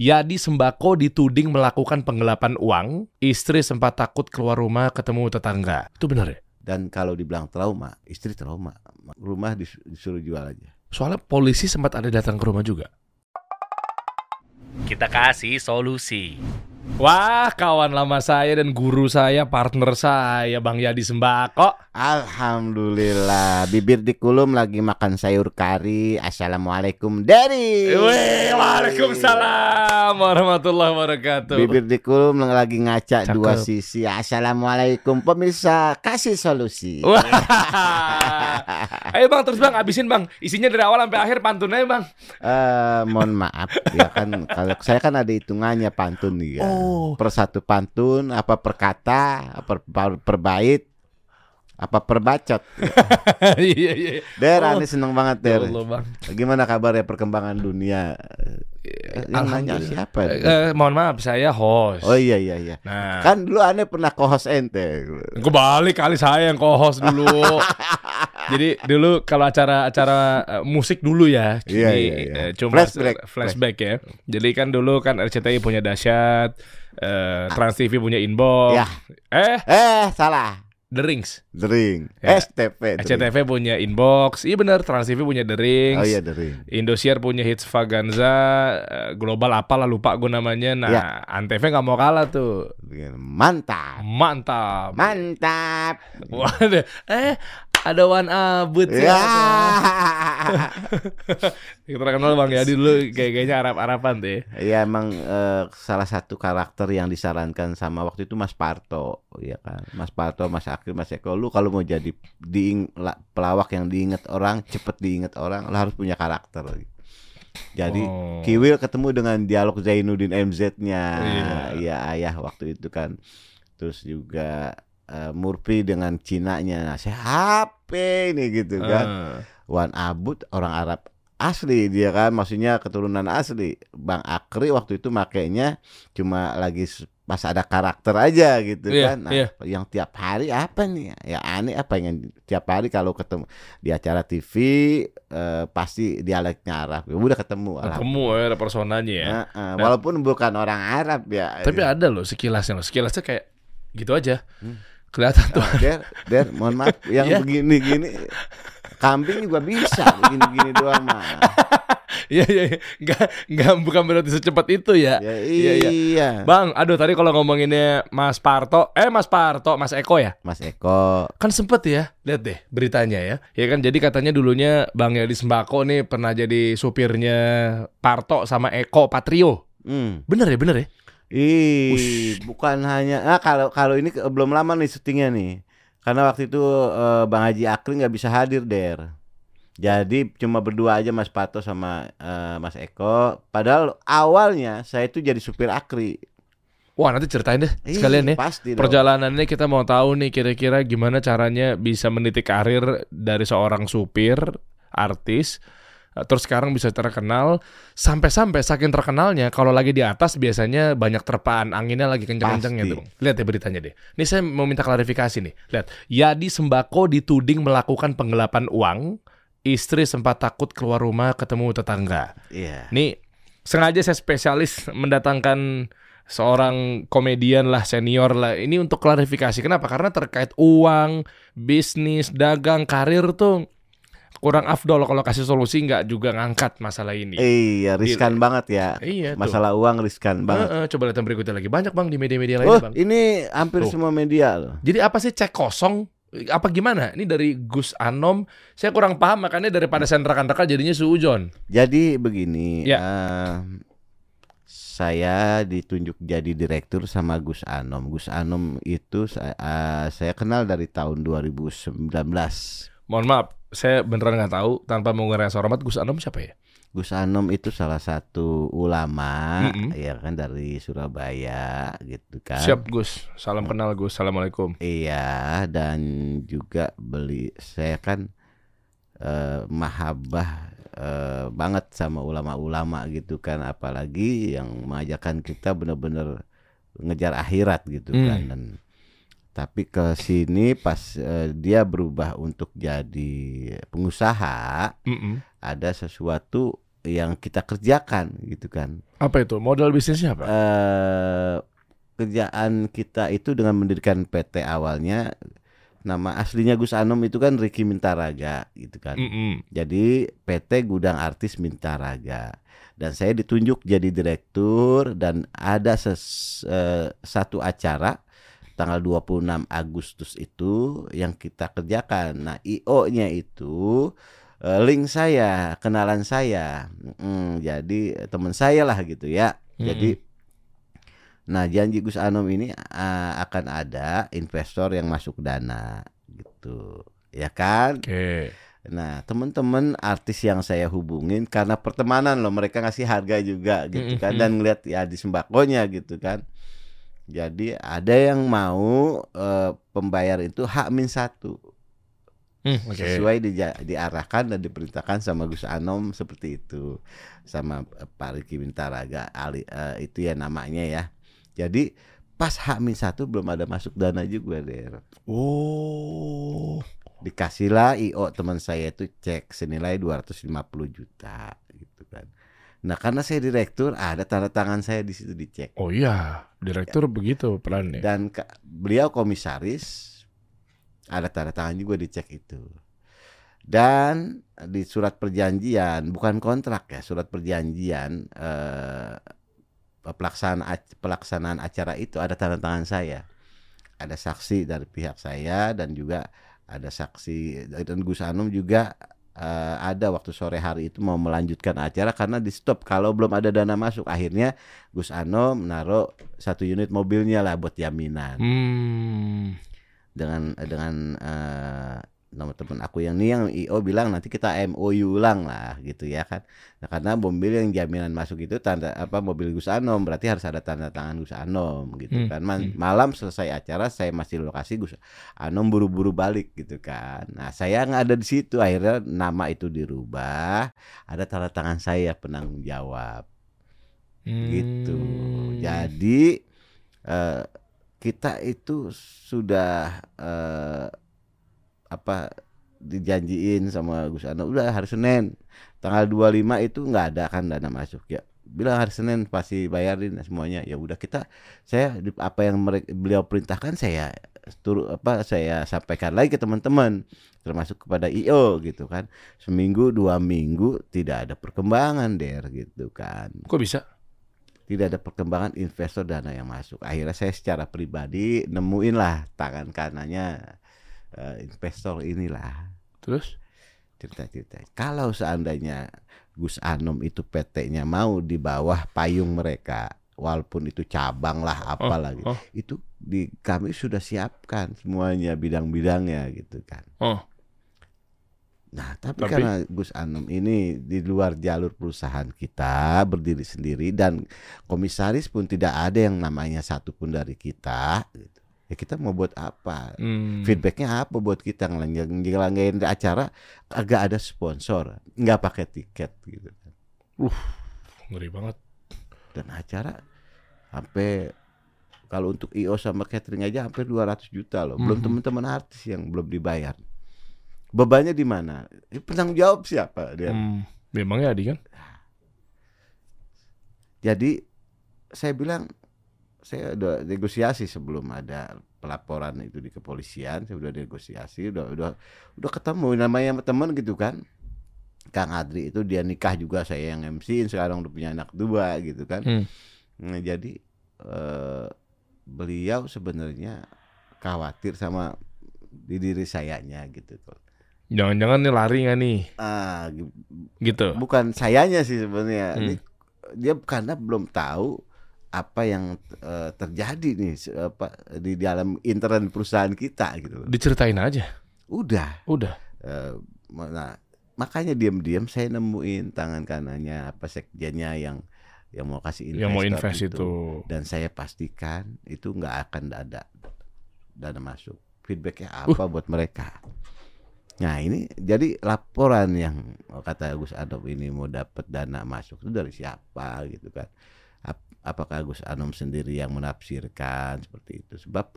Yadi Sembako dituding melakukan penggelapan uang. Istri sempat takut keluar rumah ketemu tetangga. Itu benar ya? Dan kalau dibilang trauma, istri trauma. Rumah dis- disuruh jual aja. Soalnya polisi sempat ada datang ke rumah juga. Kita kasih solusi. Wah, kawan lama saya dan guru saya, partner saya, Bang Yadi Sembako. Alhamdulillah, bibir dikulum lagi makan sayur kari. Assalamualaikum dari. Wih, Waalaikumsalam warahmatullahi wabarakatuh. Bibir dikulum lagi ngaca Cakep. dua sisi. Assalamualaikum pemirsa, kasih solusi. Wah. Ayo bang, terus bang, abisin bang. Isinya dari awal sampai akhir pantunnya bang. Eh, mohon maaf ya kan kalau saya kan ada hitungannya pantun ya. Oh. Per satu pantun apa per kata, per, per, per bait, apa per bacot. Iya iya. Der, Oh. seneng banget Ya Der. Allah bang. Gimana kabar ya perkembangan dunia? Eh, Yang nanya siapa? Eh, eh, mohon maaf, saya host. Oh iya iya iya. Nah, Kan dulu aneh pernah co-host ente. kebalik kali saya yang co-host dulu. Jadi dulu kalau acara-acara eh, musik dulu ya, ini, iya, iya. eh, cuma Flashback, flashback ya. Jadi kan dulu kan RCTI punya dahsyat, eh, Trans TV punya inbox, Ya. eh Eh, salah. The Rings, Dering. Ya. STP. RCTV punya inbox, iya benar Trans TV punya The Rings, Oh iya Dering. Indosiar punya Hits Vaganza, eh, Global apalah lupa gue namanya. Nah, Ya. Antv nggak mau kalah tuh, Mantap. mantap. Mantap. Waduh, eh ada Wan Abut Ya. Kita terkenal Bang Yadi dulu kayak kayaknya Arab-Araban tuh ya. Iya emang eh, salah satu karakter yang disarankan sama waktu itu Mas Parto, ya kan. Mas Parto, Mas Akil, Mas Eko, lu kalau mau jadi diing, la- pelawak yang diingat orang, cepet diingat orang, lu harus punya karakter. Jadi Oh. Kiwil ketemu dengan dialog Zainuddin MZ-nya, Iya. iya ayah waktu itu kan. Terus juga eh, Murphy dengan Cinanya, nah, siapa ini gitu kan. Ah. Wan Abud orang Arab asli dia kan maksudnya keturunan asli Bang Akri waktu itu makainya cuma lagi pas ada karakter aja gitu Iya, kan nah, iya. yang tiap hari apa nih ya aneh apa yang tiap hari kalau ketemu di acara TV eh, pasti dialeknya Arab ya udah ketemu. Ketemu ya ada personanya ya. Nah, eh, walaupun bukan orang Arab ya Tapi ada loh sekilasnya loh. Sekilasnya kayak gitu aja. Hmm. Kelihatan tuh. Ah, Der, Der, mohon maaf yang Iya. begini-gini kambing juga bisa begini-gini doang mah. Iya iya iya. Enggak enggak bukan berarti secepat itu ya. Ya, Iya, iya. iya. Bang, aduh tadi kalau ngomonginnya Mas Parto, eh Mas Parto, Mas Eko ya? Mas Eko Kan sempet ya, lihat deh beritanya ya. Ya kan jadi katanya dulunya Bang Yadi Sembako nih pernah jadi supirnya Parto sama Eko Patrio. Hmm. Bener ya, bener ya? Ih, bukan hanya ah kalau kalau ini belum lama nih syutingnya nih. Karena waktu itu eh, Bang Haji Akri nggak bisa hadir, Der. Jadi cuma berdua aja Mas Pato sama eh, Mas Eko. Padahal awalnya saya itu jadi supir Akri. Wah nanti ceritain deh Ih, sekalian ya. Pasti dong. Perjalanannya kita mau tahu nih kira-kira gimana caranya bisa meniti karir dari seorang supir, artis, terus sekarang bisa terkenal sampai-sampai saking terkenalnya kalau lagi di atas biasanya banyak terpaan anginnya lagi kenceng-kencengnya tuh. Bang. Lihat ya beritanya deh. Ini saya mau minta klarifikasi nih. Lihat, Yadi Sembako dituding melakukan penggelapan uang. Istri sempat takut keluar rumah ketemu tetangga. Iya. Nih sengaja saya spesialis mendatangkan seorang komedian lah senior lah ini untuk klarifikasi kenapa karena terkait uang bisnis dagang karir tuh kurang afdol kalau kasih solusi nggak juga ngangkat masalah ini Iya, riskan banget ya. iya tuh Masalah uang riskan banget. Heeh, coba lihat yang berikutnya lagi banyak bang di media-media lain Oh, bang ini hampir Tuh. semua media loh. jadi apa sih cek kosong apa gimana ini dari Gus Anom saya kurang paham makanya daripada saya rekan-rekan jadinya suujon Jadi begini, Ya. eh, saya ditunjuk jadi direktur sama Gus Anom. Gus Anom itu saya, eh, saya kenal dari tahun 2019. mohon maaf saya beneran nggak tahu tanpa mengurangi hormat Gus Anom siapa ya Gus Anom itu salah satu ulama, Mm-mm. ya kan dari Surabaya gitu kan. Siap Gus, salam kenal Gus, assalamualaikum. Iya, dan juga beli saya kan eh, mahabbah eh, banget sama ulama-ulama gitu kan, apalagi yang mengajarkan kita benar-benar ngejar akhirat gitu Hmm. kan. Dan tapi ke sini pas eh, dia berubah untuk jadi pengusaha, Mm-mm. ada sesuatu yang kita kerjakan gitu kan. Apa itu? Modal bisnisnya apa? Eh kerjaan kita itu dengan mendirikan PT awalnya nama aslinya Gus Anom itu kan Ricky Mintaraga gitu kan. Mm-mm. Jadi PT Gudang Artis Mintaraga dan saya ditunjuk jadi direktur dan ada ses- eh, satu acara tanggal 26 Agustus itu yang kita kerjakan. Nah, IO-nya itu eh, link saya, kenalan saya. Mm, jadi teman saya lah gitu ya. Jadi nah janji Gus Anom ini ah, akan ada investor yang masuk dana gitu. Ya kan? Oke. Nah, teman-teman artis yang saya hubungin karena pertemanan loh, mereka ngasih harga juga gitu kan dan ngeliat ya di sembakonya gitu kan. Jadi ada yang mau eh, pembayar itu hak min satu Hmm, Oke. sesuai dija- diarahkan dan diperintahkan sama Gus Anom seperti itu sama eh, Pak Riki Bintaraga Ali eh, itu ya namanya ya. Jadi pas hak min satu belum ada masuk dana juga der. Oh. dikasihlah IO teman saya itu cek senilai 250 juta gitu kan. Nah karena saya direktur ada tanda tangan saya di situ dicek Oh iya, direktur begitu perannya. dan ka- beliau komisaris ada tanda tangan juga dicek itu. Dan di surat perjanjian bukan kontrak ya surat perjanjian eh, pelaksanaan pelaksanaan acara itu ada tanda tangan saya. Ada saksi dari pihak saya dan juga ada saksi dan Gus Anum juga eh, ada waktu sore hari itu mau melanjutkan acara karena di stop kalau belum ada dana masuk akhirnya Gus Anom naruh satu unit mobilnya lah buat jaminan Hmm. dengan dengan eh, nomor teman aku yang ini yang IO bilang nanti kita MOU ulang lah gitu ya kan nah, karena mobil yang jaminan masuk itu tanda apa mobil Gus Anom berarti harus ada tanda tangan Gus Anom gitu Hmm, kan Man- hmm. malam selesai acara saya masih di lokasi Gus Anom buru-buru balik gitu kan nah saya nggak ada di situ akhirnya nama itu dirubah ada tanda tangan saya penanggung jawab gitu. Hmm. Jadi eh, kita itu sudah eh, apa dijanjiin sama Gus Ano udah hari Senin tanggal 25 itu nggak ada kan dana masuk. Ya bilang hari Senin pasti bayarin semuanya. Ya udah kita saya apa yang mereka, beliau perintahkan saya turut apa saya sampaikan lagi ke teman-teman termasuk kepada IO gitu kan. Seminggu dua minggu tidak ada perkembangan der gitu kan. Kok bisa? tidak ada perkembangan investor dana yang masuk. Akhirnya saya secara pribadi nemuin lah tangan kanannya eh, investor inilah Terus? cerita-cerita. Kalau seandainya Gus Anom itu PT-nya mau di bawah payung mereka, walaupun itu cabang lah apalah gitu, oh. itu di kami sudah siapkan semuanya bidang-bidangnya gitu kan. Oh. Nah, tapi, Tapi- karena Gus Anom ini di luar jalur perusahaan kita berdiri sendiri dan komisaris pun tidak ada yang namanya satu pun dari kita, gitu. Ya kita mau buat apa? Hmm. Feedbacknya apa buat kita ngelanggain acara? Agak ada sponsor, nggak pakai tiket gitu. Ngeri banget. Dan acara sampai kalau untuk IO sama catering aja hampir 200 juta loh. Belum Mhm. teman-teman artis yang belum dibayar. Bebannya di mana? Eh, Penanggung jawab siapa dia? Hmm. Memangnya Adi kan? Jadi saya bilang saya udah negosiasi sebelum ada pelaporan itu di kepolisian, saya udah negosiasi, udah udah udah ketemu namanya teman gitu kan. Kang Adri itu dia nikah juga saya yang MC sekarang udah punya anak dua gitu kan. Hmm. Nah, jadi eh, beliau sebenarnya khawatir sama di diri sayanya gitu tuh. Jangan-jangan nih lari nggak nih? Ah, gi- Gitu. bukan sayanya sih sebenarnya. Hmm. Dia karena belum tahu apa yang eh, terjadi nih apa di dalam intern perusahaan kita gitu. loh. Diceritain aja. Udah. Udah. eh, nah, makanya diam-diam saya nemuin tangan kanannya apa sekjennya yang yang mau kasih Yang mau investor invest itu. dan saya pastikan itu nggak akan ada dana masuk feedbacknya Uh. apa buat mereka nah ini jadi laporan yang kata Gus Adop ini mau dapat dana masuk itu dari siapa gitu kan apakah Gus Anom sendiri yang menafsirkan seperti itu? Sebab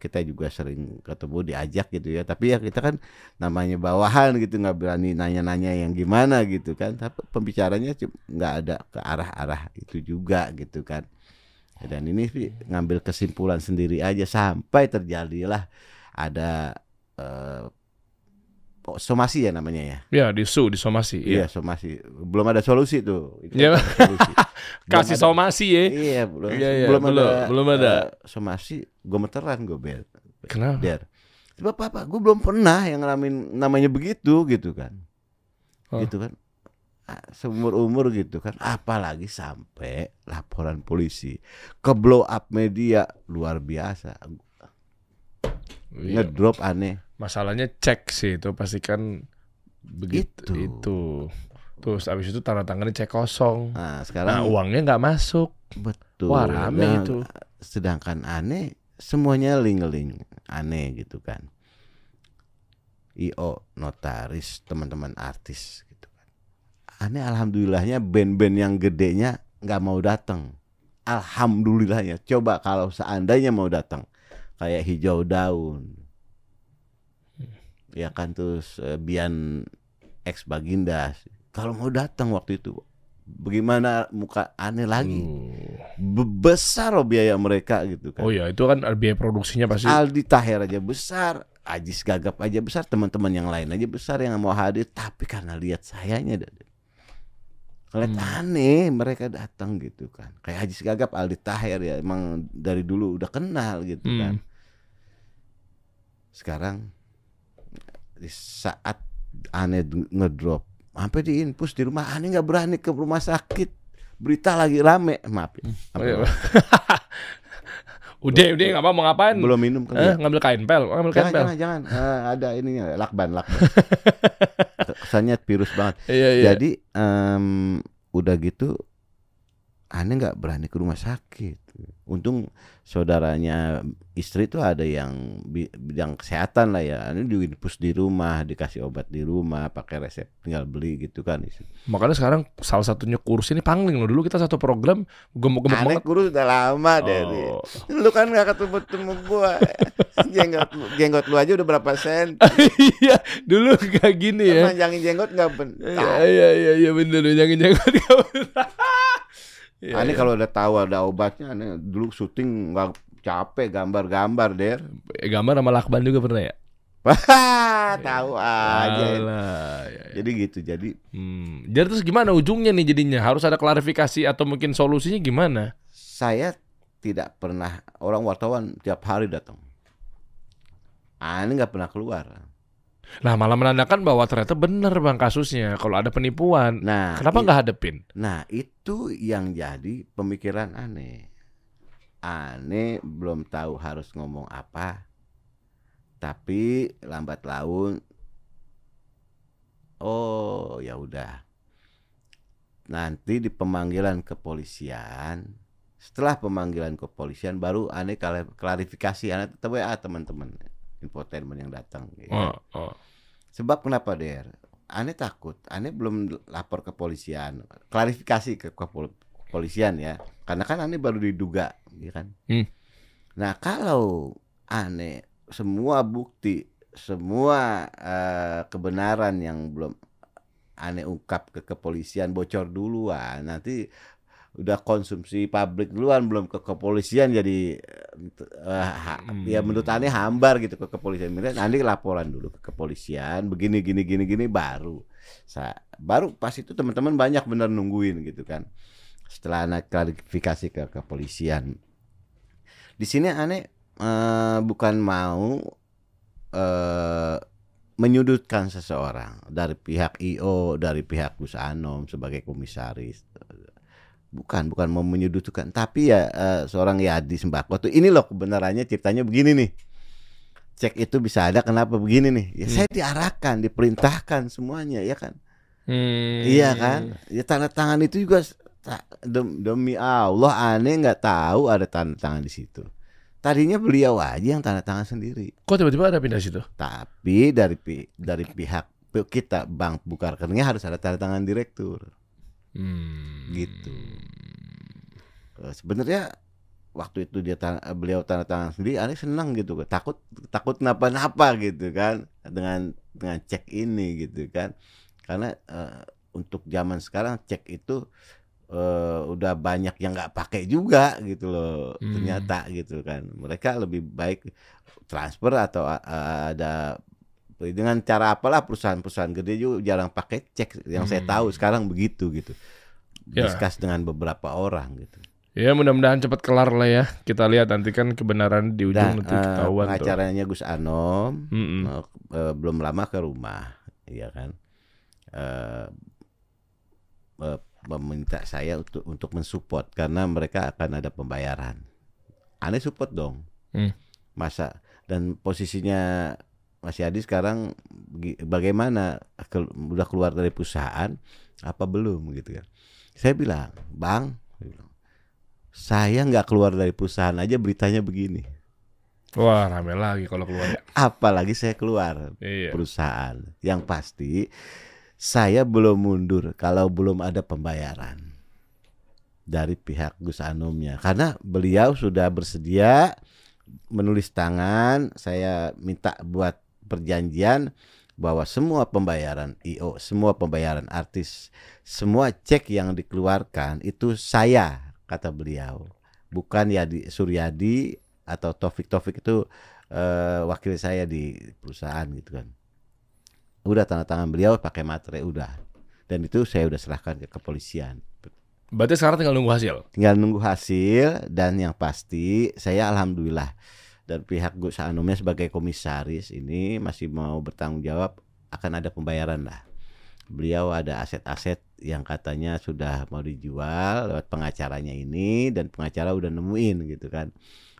kita juga sering ketemu diajak gitu ya. Tapi ya kita kan namanya bawahan gitu nggak berani nanya-nanya yang gimana gitu kan. Tapi pembicaranya nggak ada ke arah-arah itu juga gitu kan. Dan ini ngambil kesimpulan sendiri aja sampai terjadilah ada eh, oh, somasi ya namanya ya Ya, di su, di somasi. iya Iya. somasi belum ada solusi tuh Itu Iya. kan solusi. Kasih ada- somasi ya. Iya, belum, Iya, iya, belum, belum, ada, belum ada. eh, somasi gemeteran gue ber, Kenapa? der. Sebab apa? Gue belum pernah yang ngalamin namanya begitu gitu kan, Oh. gitu kan. Ah, Seumur umur gitu kan, apalagi sampai laporan polisi ke blow up media luar biasa, Iya. ngedrop aneh. Masalahnya cek sih itu pasti kan begitu Itu. itu. Terus abis itu tanda tangannya cek kosong. Nah Nah, sekarang uangnya nggak masuk. betul. Wah, rame Nah, itu. Sedangkan aneh semuanya link-link aneh gitu kan. IO, notaris, teman-teman artis gitu kan. Aneh alhamdulillahnya band-band yang gedenya nggak mau datang. Alhamdulillahnya. Coba kalau seandainya mau datang kayak hijau daun. Ya kan terus eh, Bian ex Baginda. Kalau mau datang waktu itu bagaimana muka aneh lagi. Uh. Be- besar loh biaya mereka gitu kan. Oh ya, itu kan biaya produksinya pasti. Aldi Taher aja besar, Ajis Gagap aja besar, teman-teman yang lain aja besar yang mau hadir, tapi karena lihat sayanya, ngeliat Hmm. aneh mereka datang gitu kan. Kayak Ajis Gagap, Aldi Taher ya, emang dari dulu udah kenal gitu Hmm. kan. Sekarang di saat aneh ngedrop, sampai di infus di rumah, aneh nggak berani ke rumah sakit. Berita lagi rame, maaf. ya. Oh, iya. udah, udah nggak apa mau ngapain? Belum minum kan? Eh, ngambil kain pel, ngambil kain Jangan, pel. jangan, jangan. Eh, ada ininya, lakban, lakban. Kesannya virus banget. Iya, iya. Jadi em, udah gitu, aneh nggak berani ke rumah sakit. Untung saudaranya istri tuh ada yang bi- bidang kesehatan lah ya. Ini diinfus di rumah, dikasih obat di rumah, pakai resep, tinggal beli gitu kan. Makanya sekarang salah satunya kursi ini pangling loh. Dulu kita satu program gemuk-gemuk banget. kurus udah lama dari. Oh. Lu kan nggak ketemu ketemu gua. jenggot jenggot lu aja udah berapa sen. Iya, dulu kayak gini ya. Manjangin jenggot nggak Iya, bentar. iya, iya, iya bener. Jangan jangan. Iya, aneh iya. kalau udah tahu ada obatnya, aneh dulu syuting nggak capek gambar-gambar der. Eh, gambar sama lakban juga pernah ya? Wah, tahu aja. Alah, iya, iya. Jadi gitu, jadi Hmm. Jadi terus gimana ujungnya nih jadinya? Harus ada klarifikasi atau mungkin solusinya gimana? saya tidak pernah orang wartawan tiap hari datang. Aneh nggak pernah keluar. Nah malah menandakan bahwa ternyata bener bang kasusnya. Kalau ada penipuan, Nah, kenapa nggak hadepin? Nah, itu yang jadi pemikiran aneh. Aneh belum tahu harus ngomong apa. Tapi lambat laun oh, ya udah. Nanti di pemanggilan kepolisian, setelah pemanggilan kepolisian baru aneh klar- klarifikasi aneh tetap WA teman-teman infotainment yang datang gitu. Oh, oh. Sebab kenapa der? Aneh takut, aneh belum lapor ke polisian, klarifikasi ke kepol- kepolisian ya, karena kan aneh baru diduga, ya kan? Hmm. Nah kalau aneh semua bukti, semua eh, kebenaran yang belum aneh ungkap ke kepolisian bocor duluan, nanti udah konsumsi publik duluan belum ke kepolisian jadi eh, ha- Hmm. ya menurut aneh hambar gitu ke kepolisian. Aneh laporan dulu ke kepolisian begini gini gini gini baru. Sa baru pas itu teman-teman banyak bener nungguin gitu kan. Setelah anak klarifikasi ke kepolisian. Di sini aneh eh, bukan mau eh menyudutkan seseorang. Dari pihak IO dari pihak Gus Anom sebagai komisaris bukan bukan mau menyudutkan tapi ya eh, seorang Yadi Sembako tuh ini loh kebenarannya ceritanya begini nih. Cek itu bisa ada kenapa begini nih? Ya Hmm. saya diarahkan diperintahkan semuanya ya kan? Hmm. iya kan? Ya tanda tangan itu juga dem- demi Allah aneh nggak tahu ada tanda tangan di situ. Tadinya beliau aja yang tanda tangan sendiri. Kok tiba-tiba ada pindah situ? tapi dari pi- dari pihak kita bank buka rekeningnya harus ada tanda tangan direktur Hmm. Gitu. Eh, sebenarnya waktu itu dia tan- beliau tanda tangan sendiri aneh senang gitu takut takut napa-napa gitu kan dengan dengan cek ini gitu kan karena eh, untuk zaman sekarang cek itu eh, udah banyak yang nggak pakai juga gitu loh Hmm. ternyata gitu kan mereka lebih baik transfer atau a- ada dengan cara apalah perusahaan-perusahaan gede juga jarang pakai cek yang saya Hmm. tahu sekarang begitu gitu Ya. diskus dengan beberapa orang gitu Ya mudah-mudahan cepat kelar lah ya. Kita lihat nanti kan kebenaran di ujung Nah, nanti eh, ketahuan tuh. pengacaranya Gus Anom eh, eh, belum lama ke rumah, ya kan, eh, eh, meminta saya untuk untuk mensupport karena mereka akan ada pembayaran. Aneh support dong, Hmm. masa dan posisinya Mas Yadi sekarang bagaimana Kel- udah keluar dari perusahaan apa belum gitu kan? Saya bilang, Bang, saya nggak keluar dari perusahaan aja beritanya begini. Wah rame lagi kalau keluar. apalagi saya keluar Iya. perusahaan. Yang pasti saya belum mundur kalau belum ada pembayaran dari pihak Gus Anomnya karena beliau sudah bersedia menulis tangan, saya minta buat perjanjian bahwa semua pembayaran IO, semua pembayaran artis, semua cek yang dikeluarkan itu saya kata beliau. Bukan Yadi Suryadi atau Taufik Taufik itu eh, wakil saya di perusahaan gitu kan. Udah tanda tangan beliau pakai materai udah. Dan itu saya udah serahkan ke kepolisian. Berarti sekarang tinggal nunggu hasil. Tinggal nunggu hasil dan yang pasti saya alhamdulillah dan pihak Gus Anumnya sebagai komisaris ini masih mau bertanggung jawab akan ada pembayaran lah. Beliau ada aset-aset yang katanya sudah mau dijual lewat pengacaranya ini dan pengacara udah nemuin gitu kan.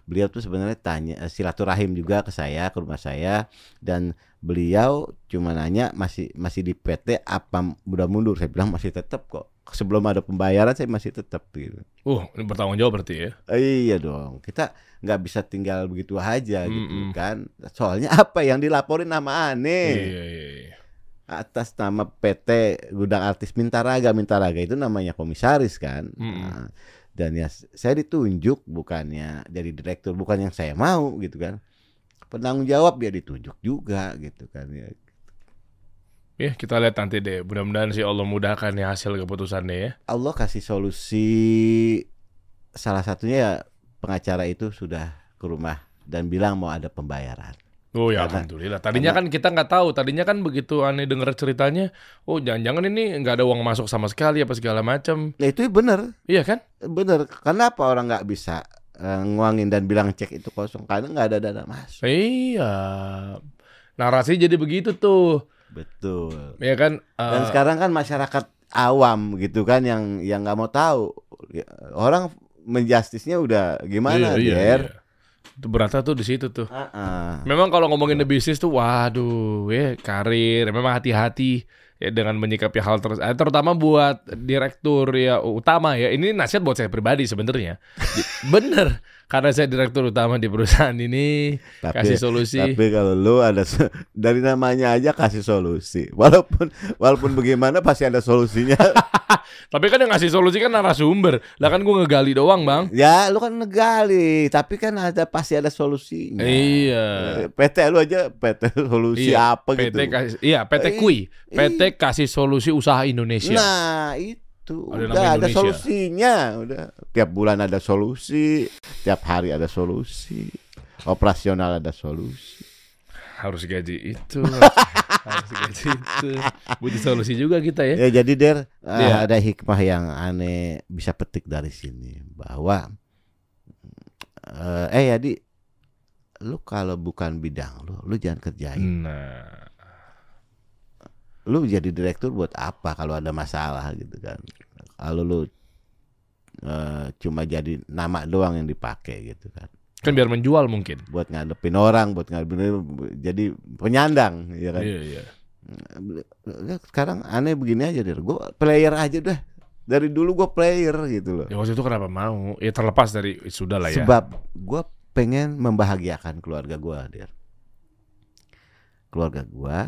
Beliau tuh sebenarnya tanya eh, silaturahim juga ke saya ke rumah saya dan beliau cuma nanya masih masih di PT apa udah mundur saya bilang masih tetap kok sebelum ada pembayaran saya masih tetap gitu. Uh, ini bertanggung jawab berarti ya. Eh, Iya dong, kita nggak bisa tinggal begitu aja gitu Mm-mm. kan. Soalnya apa yang dilaporin nama aneh Iya, iya, iya. atas nama PT Gudang Artis Mintaraga, Mintaraga itu namanya komisaris kan. Mm-mm. Nah, dan ya saya ditunjuk bukannya jadi direktur, bukan yang saya mau gitu kan. Penanggung jawab ya ditunjuk juga gitu kan ya. Ya, kita lihat nanti deh. Mudah-mudahan sih Allah mudahkan ya hasil keputusannya ya. Allah kasih solusi salah satunya ya pengacara itu sudah ke rumah dan bilang mau ada pembayaran. Oh ya Karena- alhamdulillah. Tadinya kan kita nggak tahu. Tadinya kan begitu aneh dengar ceritanya, oh jangan-jangan ini nggak ada uang masuk sama sekali apa segala macam. Nah itu benar, Iya kan? benar. Kenapa orang nggak bisa eh, nguangin dan bilang cek itu kosong? Karena nggak ada dana masuk. Iya. Narasi jadi begitu tuh. Betul. Ya kan? Dan Eh, sekarang kan masyarakat awam gitu kan yang yang nggak mau tahu. Ya, Orang menjustisnya udah gimana, iya, iya, Der? iya. Itu beratnya tuh di situ tuh. Ah, ah. Memang kalau ngomongin the bisnis tuh, waduh, ya karir. Memang hati-hati ya dengan menyikapi hal terus. Eh, terutama buat direktur ya utama ya. Ini nasihat buat saya pribadi sebenarnya. Bener, karena saya direktur utama di perusahaan ini Tapi- kasih solusi. Tapi kalau lu ada dari namanya aja kasih solusi. Walaupun walaupun bagaimana pasti ada solusinya. Tapi kan yang ngasih solusi kan narasumber. Lah kan gue ngegali doang, Bang. ya, lu kan negali, tapi kan ada pasti ada solusinya. Iya. Eh, PT lu aja PT solusi Iya, apa PT gitu. kasih, iya PT Eh, Kui, PT kasih solusi usaha Indonesia. Nah, itu Ada nama udah ada Indonesia. solusinya, udah tiap bulan ada solusi, tiap hari ada solusi, operasional ada solusi. harus gaji itu, harus gaji itu. Butuh solusi juga kita ya. Ya jadi Der, eh, Iya. ada hikmah yang aneh bisa petik dari sini bahwa eh eh jadi lu kalau bukan bidang lu, lu jangan kerjain. Nah, Lu jadi direktur buat apa kalau ada masalah gitu kan. Kalau lu eh, cuma jadi nama doang yang dipakai gitu kan. kan biar menjual mungkin. Buat ngadepin orang, buat ngadepin jadi penyandang ya kan. Iya, iya. Sekarang aneh begini aja Der. Gue player aja dah. Dari dulu gue player gitu loh. Ya waktu itu kenapa mau? Ya terlepas dari sudah lah ya. Sebab gue pengen membahagiakan keluarga gue, Der. Keluarga gue,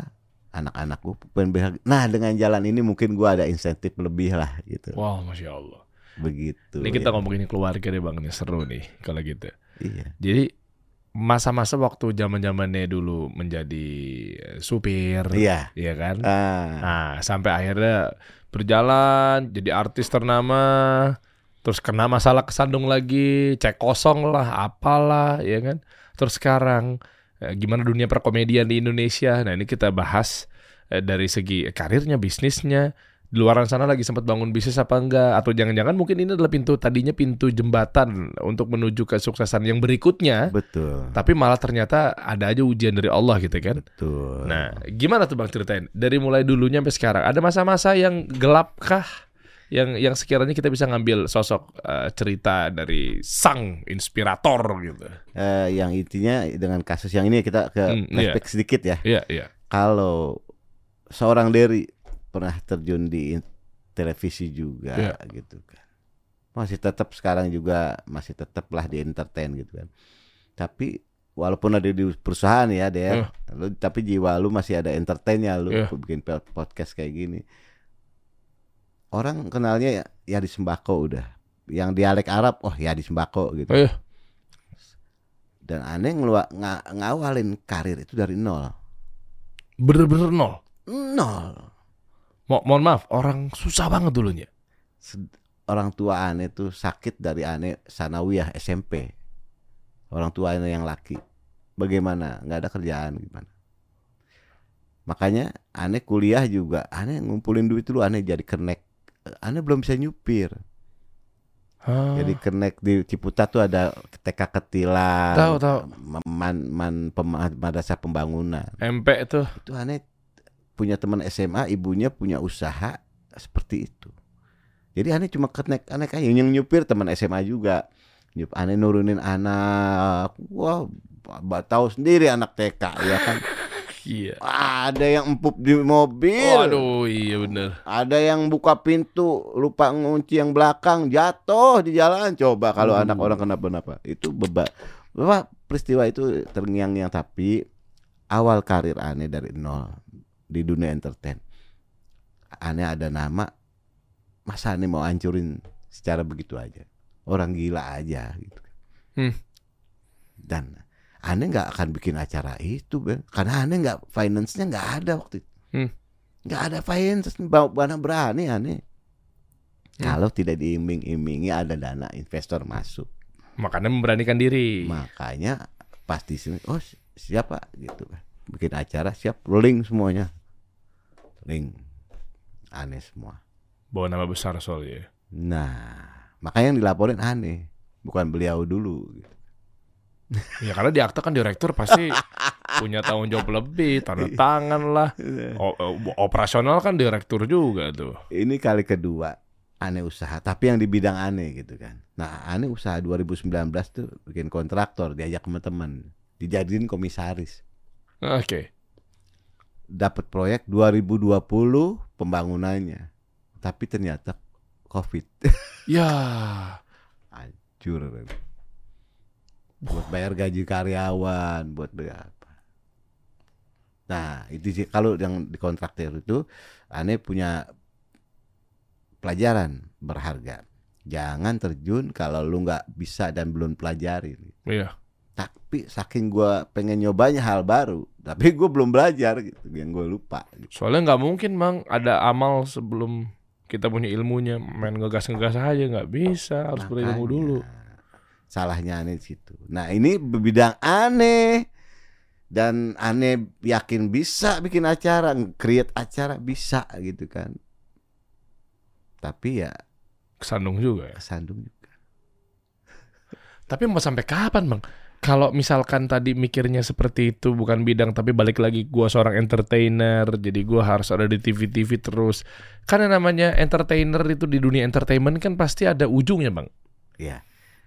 anak-anak gue pengen bahagia. Nah dengan jalan ini mungkin gue ada insentif lebih lah gitu. Wow, masya Allah. begitu. Ini kita ya. ngomongin keluarga deh bang, ini seru nih kalau gitu. Iya. Jadi masa-masa waktu zaman zamannya dulu menjadi eh, supir, Iya. iya kan? Ah, Nah, sampai akhirnya berjalan jadi artis ternama, terus kena masalah kesandung lagi, cek kosong lah, apalah, ya kan? Terus sekarang gimana dunia perkomedian di Indonesia? Nah, ini kita bahas eh, dari segi karirnya, bisnisnya. Di luar sana lagi sempat bangun bisnis apa enggak? Atau jangan-jangan mungkin ini adalah pintu tadinya pintu jembatan untuk menuju kesuksesan yang berikutnya. betul. Tapi malah ternyata ada aja ujian dari Allah gitu kan. Betul. Nah, gimana tuh Bang ceritain? Dari mulai dulunya sampai sekarang, ada masa-masa yang gelap kah? Yang yang sekiranya kita bisa ngambil sosok eh, cerita dari sang inspirator gitu. Eh, yang intinya dengan kasus yang ini kita ke Hmm, flashback sedikit ya. Iya, iya. Kalau seorang Derry pernah terjun di televisi juga Iya. gitu kan. Masih tetap sekarang juga masih tetap lah di entertain gitu kan. Tapi walaupun ada di perusahaan ya, Der, lu, tapi jiwa lu masih ada entertainnya lu Iya. bikin podcast kayak gini. Orang kenalnya ya, ya di sembako udah. Yang dialek Arab, oh ya di sembako gitu. Oh, iya. Dan aneh ngelua, nga- ngawalin karir itu dari nol. Bener-bener nol. Nol. Mo mohon maaf, orang susah banget dulunya. Orang tua aneh tuh sakit dari aneh sanawiyah SMP. Orang tua aneh yang laki. Bagaimana? Nggak ada kerjaan gimana? Makanya aneh kuliah juga, aneh ngumpulin duit dulu, aneh jadi kenek. Aneh belum bisa nyupir. Hah. Jadi kenek di Ciputat tuh ada TK Ketilan. Tahu, tahu. Man, man, pema- madrasah pembangunan. MP itu. Itu aneh punya teman SMA, ibunya punya usaha seperti itu. Jadi aneh cuma kenek aneh kayak yang nyupir teman SMA juga. Nyup aneh nurunin anak. Wah, tahu sendiri anak TK ya kan. Iya. Ada yang empuk di mobil. Waduh, iya bener. Ada yang buka pintu lupa ngunci yang belakang jatuh di jalan. Coba kalau Uh. anak orang kenapa-napa. Itu beba. Bahwa peristiwa itu terngiang-ngiang tapi awal karir aneh dari nol di dunia entertain. Aneh ada nama masa aneh mau hancurin secara begitu aja. Orang gila aja gitu. Hmm. Dan aneh nggak akan bikin acara itu, Ben. Karena aneh nggak finance-nya nggak ada waktu itu. Hmm. Nggak ada finance, mana berani aneh. Hmm. Kalau tidak diiming-imingi ada dana investor masuk. Makanya memberanikan diri. Makanya pasti sini, oh si- siapa gitu kan. Bikin acara siap rolling semuanya. Link. Aneh semua. Bawa nama besar soalnya. Nah, makanya yang dilaporin aneh. Bukan beliau dulu gitu. Ya karena di akta kan direktur pasti punya tanggung jawab lebih, tanda tangan lah. O- o- operasional kan direktur juga tuh. Ini kali kedua aneh usaha, tapi yang di bidang aneh gitu kan. Nah, aneh usaha 2019 tuh bikin kontraktor, diajak teman-teman, dijadiin komisaris. Oke. Dapat proyek 2020 pembangunannya. Tapi ternyata Covid. Ya. Hancur. Buat bayar gaji karyawan, buat bayar apa. Nah, itu sih kalau yang di kontraktor itu aneh punya pelajaran berharga. Jangan terjun kalau lu nggak bisa dan belum pelajarin. Iya. Tapi saking gua pengen nyobanya hal baru, tapi gue belum belajar gitu, yang gue lupa. Gitu. Soalnya nggak mungkin bang ada amal sebelum kita punya ilmunya main ngegas-ngegas aja nggak bisa harus berilmu Makanya, dulu. Salahnya aneh situ. Nah ini bidang aneh dan aneh yakin bisa bikin acara, create acara bisa gitu kan. Tapi ya Kesandung juga ya. kesandung juga. Tapi mau sampai kapan bang? Kalau misalkan tadi mikirnya seperti itu bukan bidang tapi balik lagi gua seorang entertainer jadi gua harus ada di TV-TV terus. Karena namanya entertainer itu di dunia entertainment kan pasti ada ujungnya bang.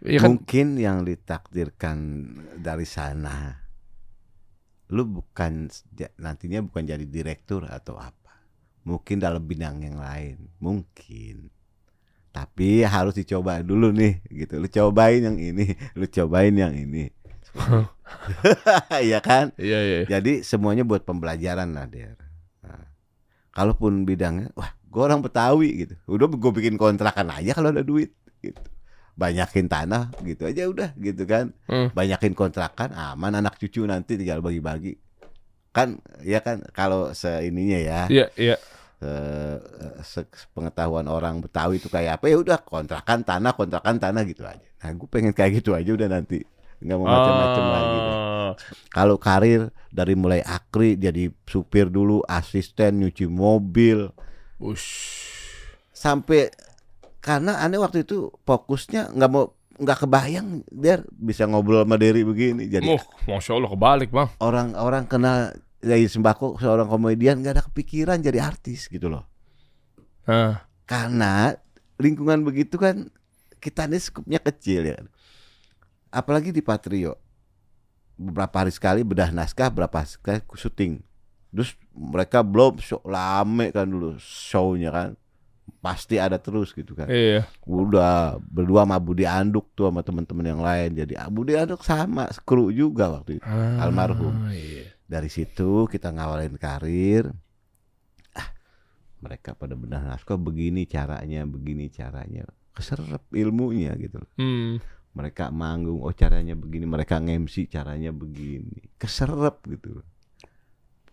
Ya. Iya kan? Mungkin yang ditakdirkan dari sana, lu bukan nantinya bukan jadi direktur atau apa. Mungkin dalam bidang yang lain, mungkin. Tapi harus dicoba dulu nih, gitu. Lu cobain yang ini, lu cobain yang ini. Iya kan? Iya iya. Jadi semuanya buat pembelajaran lah, Der. Nah, kalaupun bidangnya, wah, gue orang Betawi gitu. Udah gue bikin kontrakan aja kalau ada duit. gitu. Banyakin tanah gitu aja udah gitu kan. Hmm. Banyakin kontrakan aman anak cucu nanti tinggal bagi-bagi. Kan ya kan kalau seininya ya Iya, iya. eh, se- pengetahuan orang Betawi itu kayak apa ya udah kontrakan tanah kontrakan tanah gitu aja. Nah gue pengen kayak gitu aja udah nanti nggak mau macam-macam lagi. deh. Ah, Kalau karir dari mulai akri jadi supir dulu, asisten nyuci mobil ush. sampai karena aneh waktu itu fokusnya nggak mau nggak kebayang dia bisa ngobrol sama Derry begini. Jadi Oh, masya Allah kebalik bang. orang-orang kenal dari sembako seorang komedian nggak ada kepikiran jadi artis gitu loh. Ah, Karena lingkungan begitu kan kita ini skupnya kecil ya. kan. Apalagi di Patrio. Beberapa hari sekali bedah naskah, berapa sekali syuting. Terus mereka belum show lame kan dulu show-nya kan. Pasti ada terus gitu kan. iya. Udah berdua sama Budi Anduk tuh sama teman-teman yang lain. Jadi ah, Budi Anduk sama kru juga waktu itu. Ah, Almarhum. Iya. Dari situ kita ngawalin karir. Ah, mereka pada benar naskah begini caranya, begini caranya. Keserap ilmunya gitu. loh. Hmm. Mereka manggung, oh caranya begini. Mereka nge-MC caranya begini. Keserap gitu. loh.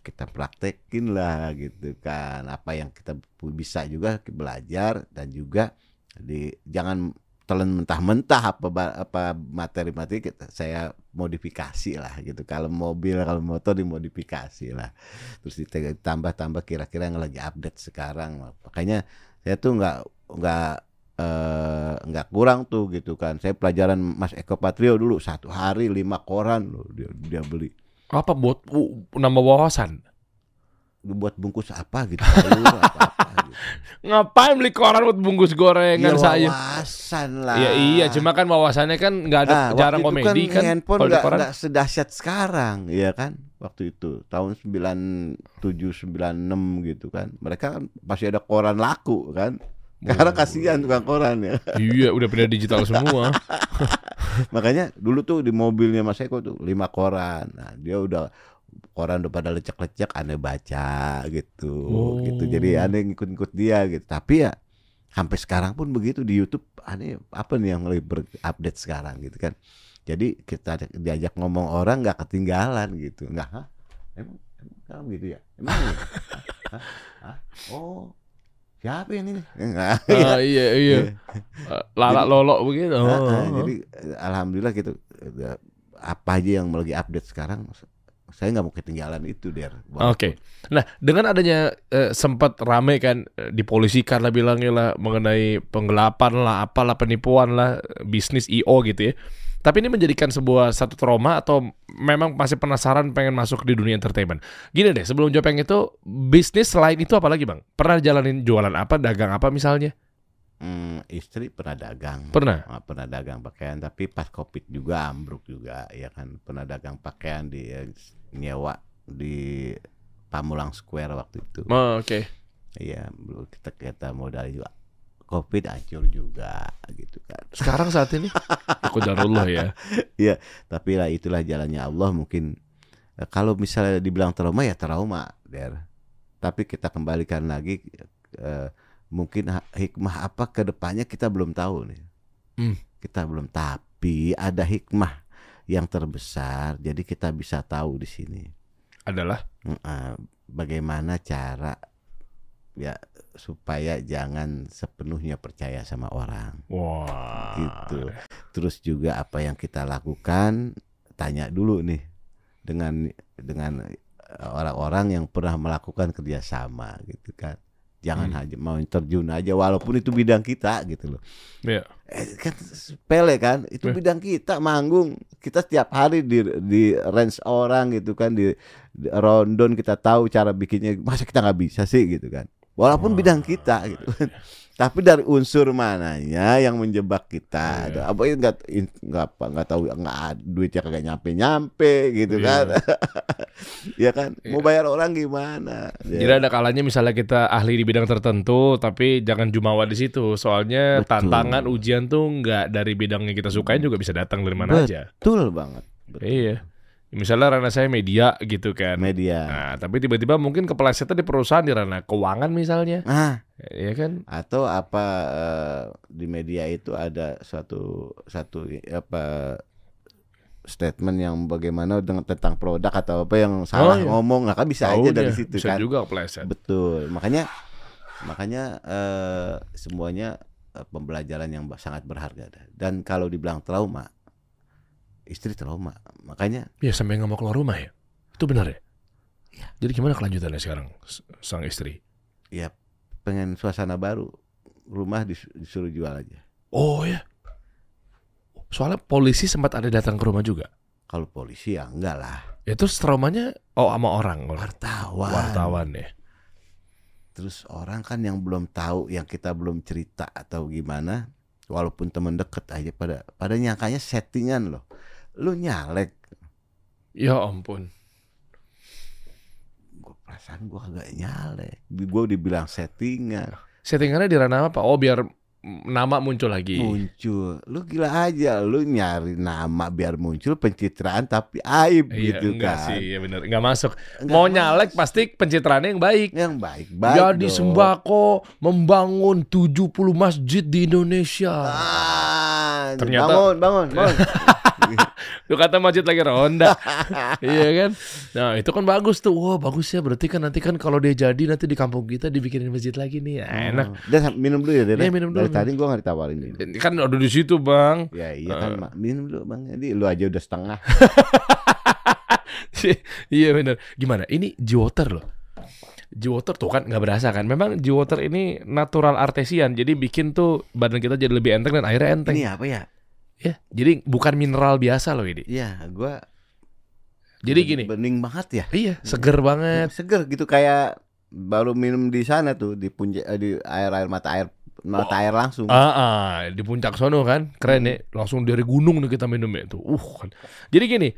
Kita praktekin lah gitu kan. Apa yang kita bisa juga belajar dan juga di jangan telan mentah-mentah apa apa materi-materi kita saya modifikasi lah gitu. Kalau mobil, kalau motor dimodifikasi lah. Terus ditambah-tambah kira-kira yang lagi update sekarang. Makanya saya tuh nggak nggak eh, nggak kurang tuh gitu kan. Saya pelajaran Mas Eko Patrio dulu satu hari lima koran loh dia, dia beli. Apa buat uh, nambah wawasan? Buat bungkus apa gitu. apa-apa gitu. Ngapain beli koran buat bungkus gorengan Ya, saya? wawasan lah. Iya iya, cuma kan wawasannya kan nggak ada Nah, jarang waktu itu komedi kan. handphone kalau di nggak koran. nggak sedahsyat sekarang, ya kan? Waktu itu tahun 97 96 gitu kan. Mereka kan masih ada koran laku kan. Karena kasihan tukang koran ya. Iya, udah pindah digital semua. Makanya dulu tuh di mobilnya Mas Eko tuh lima koran. Nah, dia udah koran udah pada lecek-lecek aneh baca gitu. Oh. Gitu. Jadi aneh ngikut-ngikut dia gitu. Tapi ya sampai sekarang pun begitu di YouTube aneh apa nih yang lebih berupdate sekarang gitu kan. Jadi kita diajak ngomong orang nggak ketinggalan gitu. Nggak? Emang, emang gitu ya? Emang iya? Hah? Hah? Oh, siapa ini? Enggak. Ah, iya iya. Eh, Lala lolo begitu. Nah, nah, Oh. jadi eh, alhamdulillah gitu Eh, apa aja yang lagi update sekarang saya nggak mau ketinggalan itu der Oke. Nah, dengan adanya eh, sempat rame kan eh, dipolisikan lah bilangnya lah mengenai penggelapan lah, apalah penipuan lah, bisnis IO gitu ya. Tapi ini menjadikan sebuah satu trauma atau memang masih penasaran pengen masuk di dunia entertainment. Gini deh, sebelum jawab yang itu, bisnis selain itu apa lagi bang? Pernah jalanin jualan apa, dagang apa misalnya? Hmm, istri pernah dagang Pernah? Ah, pernah dagang pakaian tapi pas covid juga ambruk juga ya kan pernah dagang pakaian di eh, nyewa di Pamulang Square waktu itu Oh, Oke. iya belum kita kita modal juga covid hancur juga gitu kan. Sekarang saat ini, aku darullah ya. tapi lah itulah jalannya Allah mungkin eh, kalau misalnya dibilang trauma ya trauma der. Tapi kita kembalikan lagi eh, mungkin hikmah apa ke depannya kita belum tahu nih. Hmm. kita belum tapi ada hikmah yang terbesar jadi kita bisa tahu di sini. Adalah? Bagaimana cara ya supaya jangan sepenuhnya percaya sama orang wah. gitu. Terus juga apa yang kita lakukan tanya dulu nih dengan dengan eh, orang-orang yang pernah melakukan kerjasama gitu kan. Jangan Hmm. aja mau terjun aja walaupun itu bidang kita gitu loh. Iya. Eh, kan sepele kan itu Eh. bidang kita manggung kita setiap hari di di range orang gitu kan di, di rondon kita tahu cara bikinnya masa kita nggak bisa sih gitu kan walaupun Wah. bidang kita gitu kan tapi dari unsur mananya yang menjebak Iya. kita ada apa ya nggak nggak apa nggak tahu nggak duitnya kagak nyampe nyampe gitu Iya. kan ya kan mau Iya. bayar orang gimana Ya. Jadi ada kalanya misalnya kita ahli di bidang tertentu, tapi jangan jumawa di situ. Soalnya Betul. tantangan ujian tuh nggak dari bidang yang kita sukain juga bisa datang dari mana aja. betul banget betul. Iya. Misalnya ranah saya media gitu kan. media. Nah, tapi tiba-tiba mungkin keplesetnya di perusahaan di ranah keuangan misalnya. Nah, Ya kan? atau apa eh, di media itu ada suatu satu apa statement yang bagaimana dengan tentang produk atau apa yang salah iya. ngomong nah, kan bisa Tahu aja dari dia, situ bisa kan juga kepleset. betul makanya makanya eh, semuanya eh, pembelajaran yang sangat berharga dan kalau dibilang trauma istri trauma makanya Ya sampai nggak mau keluar rumah ya. Itu benar ya? Iya. Jadi gimana kelanjutannya sekarang sang istri? ya pengen suasana baru rumah dis- disuruh jual aja Oh ya. Soalnya polisi sempat ada datang ke rumah juga. kalau polisi ya enggak lah Itu traumanya oh sama orang, wartawan wartawan ya. terus orang kan yang belum tahu yang kita belum cerita atau gimana walaupun temen deket aja pada pada nyangkanya settingan loh lu nyalek Ya ampun. gue perasaan gue agak nyalek gue dibilang settingan Settingannya di ranah apa? Oh biar nama muncul lagi. muncul lu gila aja lu nyari nama biar muncul pencitraan tapi aib Iya, gitu enggak kan sih, iya bener. Enggak masuk. Enggak Mau masuk. nyalek pasti pencitraannya yang baik. yang baik baik Jadi dong. sembako membangun 70 masjid di Indonesia. ah, Ternyata- bangun bangun bangun Lu kata masjid lagi ronda. iya kan? Nah, itu kan bagus tuh. Wah, bagus ya. Berarti kan nanti kan kalau dia jadi nanti di kampung kita dibikinin masjid lagi nih. Ya, enak. Dan minum dulu ya, Dede. Iya, minum Dari dulu. tadi gua gak ditawarin minum. Ini Kan udah di situ, Bang. Ya iya kan, Mak. minum dulu Bang. Jadi lu aja udah setengah. iya bener. Gimana? Ini G-Water loh. G-Water tuh kan nggak berasa kan. Memang G-Water ini natural artesian. Jadi bikin tuh badan kita jadi lebih enteng dan airnya enteng. Ini apa ya? Ya, jadi bukan mineral biasa loh ini. Iya, gua Jadi gini. bening banget ya. Iya, seger banget. Seger gitu kayak baru minum di sana tuh di puncak eh, di air air mata air mata air langsung. Ah, ah, di puncak sono kan, keren ya. Langsung dari gunung nih kita minumnya itu. Uh, kan. Jadi gini,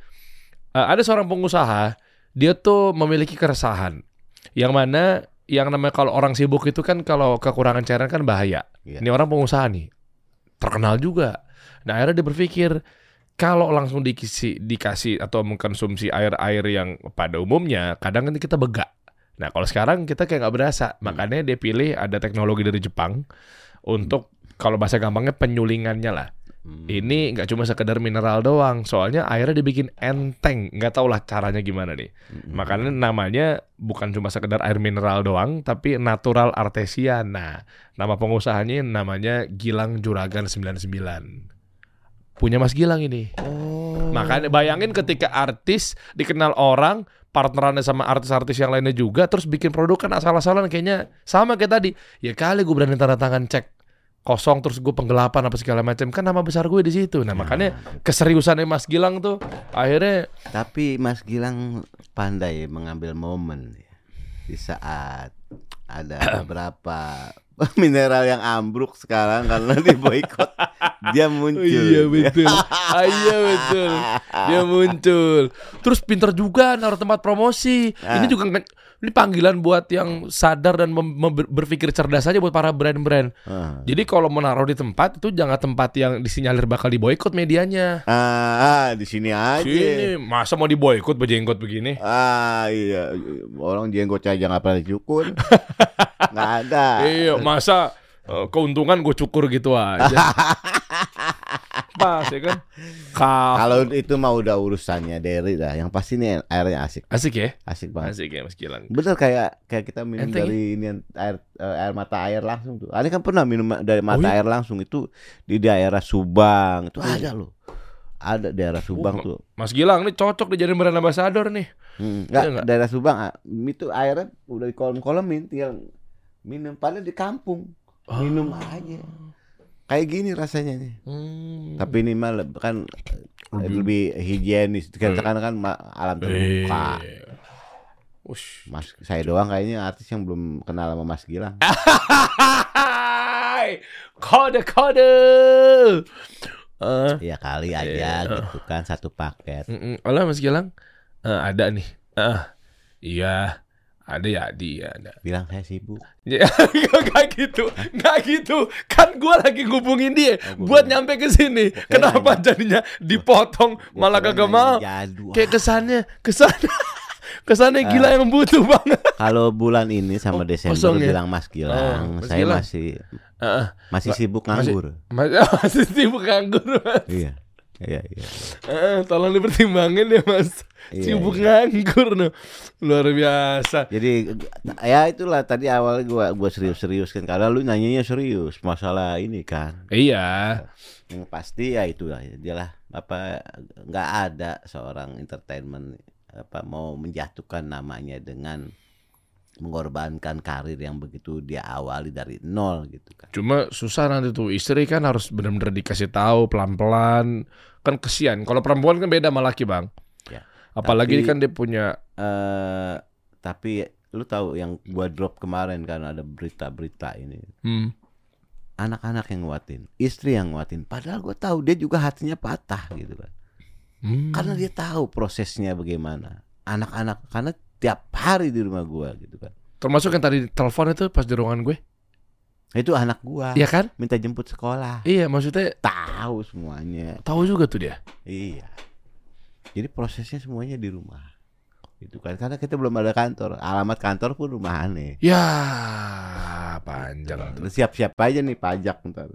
eh, ada seorang pengusaha, dia tuh memiliki keresahan. Yang mana yang namanya kalau orang sibuk itu kan kalau kekurangan cairan kan bahaya. Iya. Ini orang pengusaha nih, terkenal juga. Nah akhirnya dia berpikir kalau langsung dikisi, dikasih atau mengkonsumsi air-air yang pada umumnya, kadang kan kita begak. Nah kalau sekarang kita kayak nggak berasa, makanya dia pilih ada teknologi dari Jepang untuk kalau bahasa gampangnya penyulingannya lah. Hmm. Ini nggak cuma sekedar mineral doang, soalnya airnya dibikin enteng, nggak tau lah caranya gimana nih. Hmm. Makanya namanya bukan cuma sekedar air mineral doang, tapi natural artesian. Nah, nama pengusahanya namanya Gilang Juragan 99. Punya Mas Gilang ini. Oh. Makanya bayangin ketika artis dikenal orang, partnerannya sama artis-artis yang lainnya juga, terus bikin produk kan asal-asalan kayaknya sama kayak tadi. Ya kali gue berani tanda tangan cek kosong terus gue penggelapan apa segala macam kan nama besar gue di situ. Nah makanya keseriusannya Mas Gilang tuh akhirnya Tapi Mas Gilang pandai mengambil momen ya. di saat ada beberapa mineral yang ambruk sekarang karena diboikot dia muncul. Iya betul. Ah, iya betul. Dia muncul. Terus pinter juga naruh tempat promosi. Ini Ah. juga ini panggilan buat yang sadar dan berpikir cerdas aja buat para brand-brand. Ah. Jadi kalau mau naruh di tempat itu jangan tempat yang disinyalir bakal diboykot medianya. Ah, ah, di sini aja. Sini masa mau diboykot bejenggot begini? Ah iya, orang jenggot aja nggak pernah dicukur, nggak ada. Iya, masa keuntungan gue cukur gitu aja. Pas ya kan? Kal- Kalau itu mah udah urusannya Derry dah. Yang pasti nih airnya asik, asik ya? asik banget. Asik ya Mas Gilang. Bener kayak kayak kita minum Enteng ya? dari ini air eh, air mata air langsung tuh. Ani kan pernah minum dari mata iya? air langsung itu di daerah Subang itu ada loh. Ada daerah Subang Oh, tuh. Mas Gilang nih cocok dijadiin brand ambassador nih. Hmm, Iya enggak, nggak? daerah Subang ah, itu airnya udah di kolam-kolamin tinggal minum padahal di kampung. Minum aja. Kayak gini rasanya nih. Hmm. Tapi ini mah kan eh, lebih higienis. Kan kan, kan ma- alam terbuka. Eh. Ush. Mas saya doang kayaknya artis yang belum kenal sama Mas Gilang. Kode kode. Eh, Ya kali aja Iya. gitu kan satu paket. mm, mm. Olah Mas Gilang, Eh, ada nih. Eh, iya, Ada ya dia ada. Bilang saya sibuk. Ya, nggak gitu, nggak gitu. Kan gua lagi ngubungin dia Oh, buat kira- nyampe ke sini. Kenapa nanya- jadinya dipotong Gua malah kagak mau? Jadu. Kayak kesannya, kesannya, kesannya Ah. gila yang butuh banget. Kalau bulan ini sama Oh, Desember kosong ya? bilang Mas Gilang, Oh, Mas saya Gilang. masih Heeh. masih sibuk masih- nganggur. Mas, masih sibuk nganggur, Mas. Iya. Iya, iya. Heeh, tolong dipertimbangin ya, Mas. Iya, sibuk iya. nganggur no. Luar biasa. Jadi ya itulah tadi awalnya gua gua serius-serius kan karena lu nanyanya serius masalah ini kan. Iya. Yang pasti ya itulah dialah apa nggak ada seorang entertainment apa mau menjatuhkan namanya dengan mengorbankan karir yang begitu dia awali dari nol gitu kan. Cuma susah nanti tuh istri kan harus benar-benar dikasih tahu pelan-pelan. Kan kesian. Kalau perempuan kan beda sama laki, Bang. Ya. Apalagi Tapi- kan dia punya eh tapi lu tahu yang gua drop kemarin kan ada berita-berita ini. hmm, Anak-anak yang nguatin, istri yang nguatin. Padahal gua tahu dia juga hatinya patah gitu kan. hmm. Karena dia tahu prosesnya bagaimana. Anak-anak karena tiap hari di rumah gua gitu kan. termasuk yang tadi telepon itu pas di ruangan gue. Itu anak gua Iya kan? minta jemput sekolah. Iya, maksudnya Tahu semuanya. tahu juga tuh dia. Iya. Jadi prosesnya semuanya di rumah. Itu kan karena kita belum ada kantor. Alamat kantor pun rumah aneh. Ya, panjang. Siap-siap aja nih pajak ntar.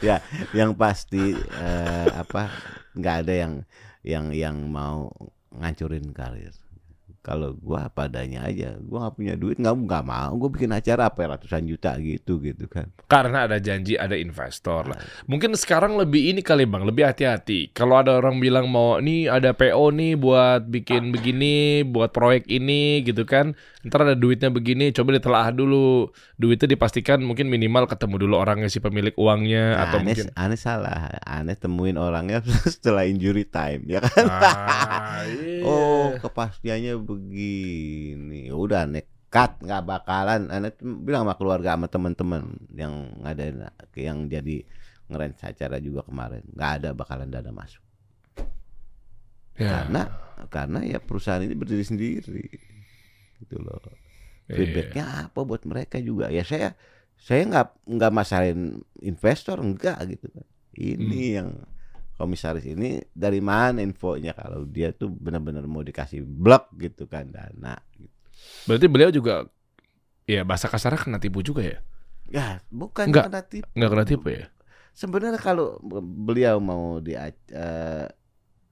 Ya, yang pasti eh, apa nggak ada yang yang yang mau ngancurin karir. Kalau gua apa adanya aja, gua nggak punya duit nggak nggak mau, gua bikin acara apa ya, ratusan juta gitu gitu kan. Karena ada janji ada investor lah. Mungkin sekarang lebih ini kali bang, lebih hati-hati. Kalau ada orang bilang mau nih ada PO nih buat bikin begini, buat proyek ini gitu kan. Ntar ada duitnya begini, coba ditelaah dulu. Duitnya dipastikan mungkin minimal ketemu dulu orangnya si pemilik uangnya Nah, atau aneh, mungkin. aneh salah, aneh temuin orangnya setelah injury time ya kan. Ah, iya. Oh kepastiannya begini, udah nekat nggak bakalan. Aneh bilang sama keluarga sama teman-teman yang ngadain yang jadi ngeren acara juga kemarin, nggak ada bakalan dana masuk. Ya. Karena karena ya perusahaan ini berdiri sendiri, gitu loh. Iya. Feedbacknya apa buat mereka juga? Ya saya saya nggak nggak masalahin investor enggak gitu kan. Ini Hmm. yang komisaris ini dari mana infonya kalau dia tuh benar-benar mau dikasih blok gitu kan dana. Gitu. Berarti beliau juga ya bahasa kasarnya kena tipu juga ya? Ya bukan Enggak. kena tipu. Nggak kena tipu ya? Sebenarnya kalau beliau mau di eh,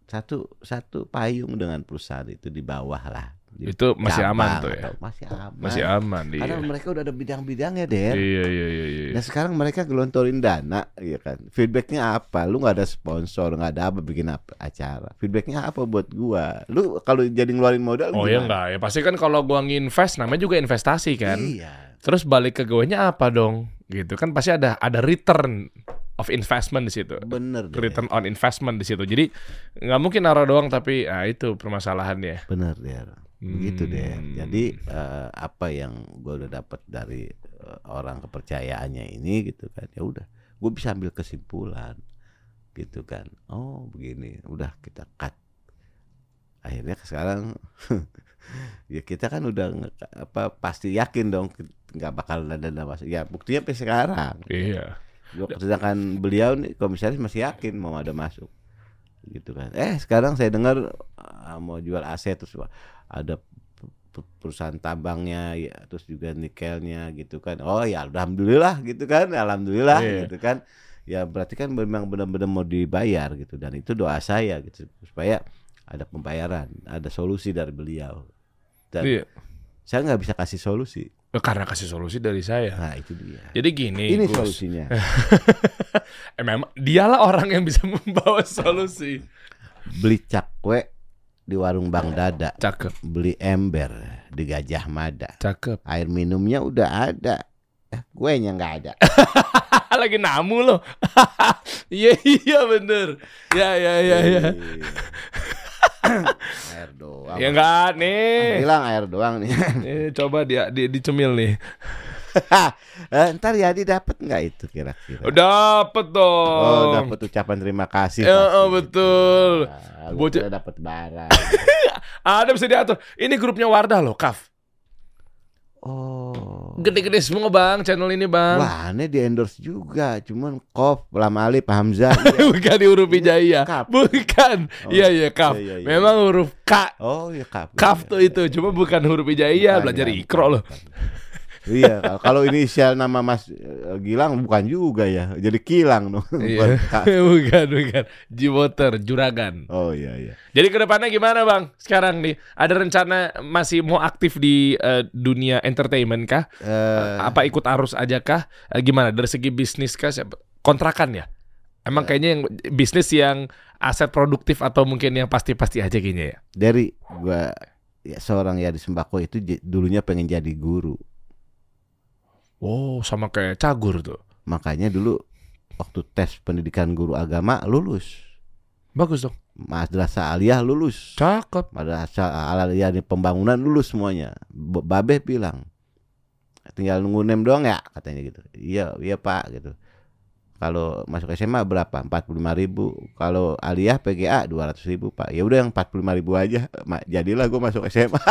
satu satu payung dengan perusahaan itu di bawah lah. Di Itu masih aman tuh ya? Masih aman. Masih aman dia. Karena mereka udah ada bidang-bidangnya Der. Iya iya iya iya. Nah sekarang mereka gelontorin dana, ya kan? Feedbacknya apa? Lu nggak ada sponsor, nggak ada apa bikin apa acara. Feedbacknya apa buat gua? Lu kalau jadi ngeluarin modal Oh ya gimana? enggak ya pasti kan kalau gua nginvest namanya juga investasi kan. Iya. Terus balik ke gue-nya apa dong? Gitu kan pasti ada ada return of investment di situ. Bener deh. Return on investment di situ. Jadi nggak mungkin naruh doang tapi ah itu permasalahannya. Bener Der. Begitu deh. Hmm. Jadi eh, apa yang gua udah dapat dari eh, orang kepercayaannya ini gitu kan? Ya udah, gua bisa ambil kesimpulan gitu kan. Oh begini, udah kita cut. Akhirnya sekarang ya kita kan udah apa pasti yakin dong nggak bakal ada masuk. Ya buktinya sampai sekarang. Iya. Sedangkan beliau nih komisaris masih yakin mau ada masuk gitu kan. Eh sekarang saya dengar ah, mau jual aset terus wah, ada pe- pe- perusahaan tambangnya ya terus juga nikelnya gitu kan. Oh ya alhamdulillah gitu kan. Alhamdulillah Iya. gitu kan. Ya berarti kan memang benar-benar mau dibayar gitu dan itu doa saya gitu supaya ada pembayaran, ada solusi dari beliau. Dan Iya. Saya nggak bisa kasih solusi. Eh, Karena kasih solusi dari saya. Nah itu dia. Jadi gini, Ini Gus. solusinya. Eh, memang dialah orang yang bisa membawa solusi. beli cakwe di warung Bang Dada, Cakep, beli ember di Gajah Mada. cakep. Air minumnya udah ada. Eh, kuenya nggak ada. Lagi namu loh. Iya iya bener. Ya ya ya ya. Air doang. Ya enggak nih. Hilang air doang nih. Nih, coba dia di dicemil nih. Eh, ntar Yadi dapat nggak itu kira-kira? Dapet dong. Oh, dapat ucapan terima kasih. Ya, oh, betul. Ah, Bocah- dapat barang. Ada bisa diatur. Ini grupnya Wardah loh, Kaf. Oh. Gede-gede semua bang, channel ini bang. Wah, ini di endorse juga. Cuman Kof, Lam Alif, Hamzah. iya. Bukan di huruf hijaiyah. Kaf. Bukan. Oh, Iya iya Kaf. iya, iya, iya. Memang huruf K. Oh, iya Kaf. Kaf Iya, tuh iya. itu, cuma bukan huruf hijaiyah, belajar ikro loh. Iya, kalau- inisial nama Mas eh, Gilang bukan juga ya. Jadi Kilang dong. Bukan Iya. Bukan, bukan. Jiwoter, juragan. Oh iya iya. Jadi ke depannya gimana bang? Sekarang nih, ada rencana masih mau aktif di eh, dunia entertainment kah? Eh, Apa ikut arus aja kah? Eh, gimana dari segi bisnis kah? Kontrakan ya? Emang kayaknya yang bisnis yang aset produktif atau mungkin yang pasti-pasti aja kayaknya ya? dari gua ya, seorang ya di sembako itu dulunya pengen jadi guru. Oh, sama kayak cagur tuh. Makanya dulu waktu tes pendidikan guru agama lulus. Bagus dong. Madrasah aliyah lulus. Cakep. Madrasah aliyah di pembangunan lulus semuanya. B- Babe bilang tinggal nunggu nem doang ya katanya gitu. Iya, iya Pak gitu. Kalau masuk SMA berapa? 45 ribu. Kalau aliyah PGA 200 ribu Pak. Ya udah yang 45 ribu aja. Ma- Jadilah gue masuk SMA.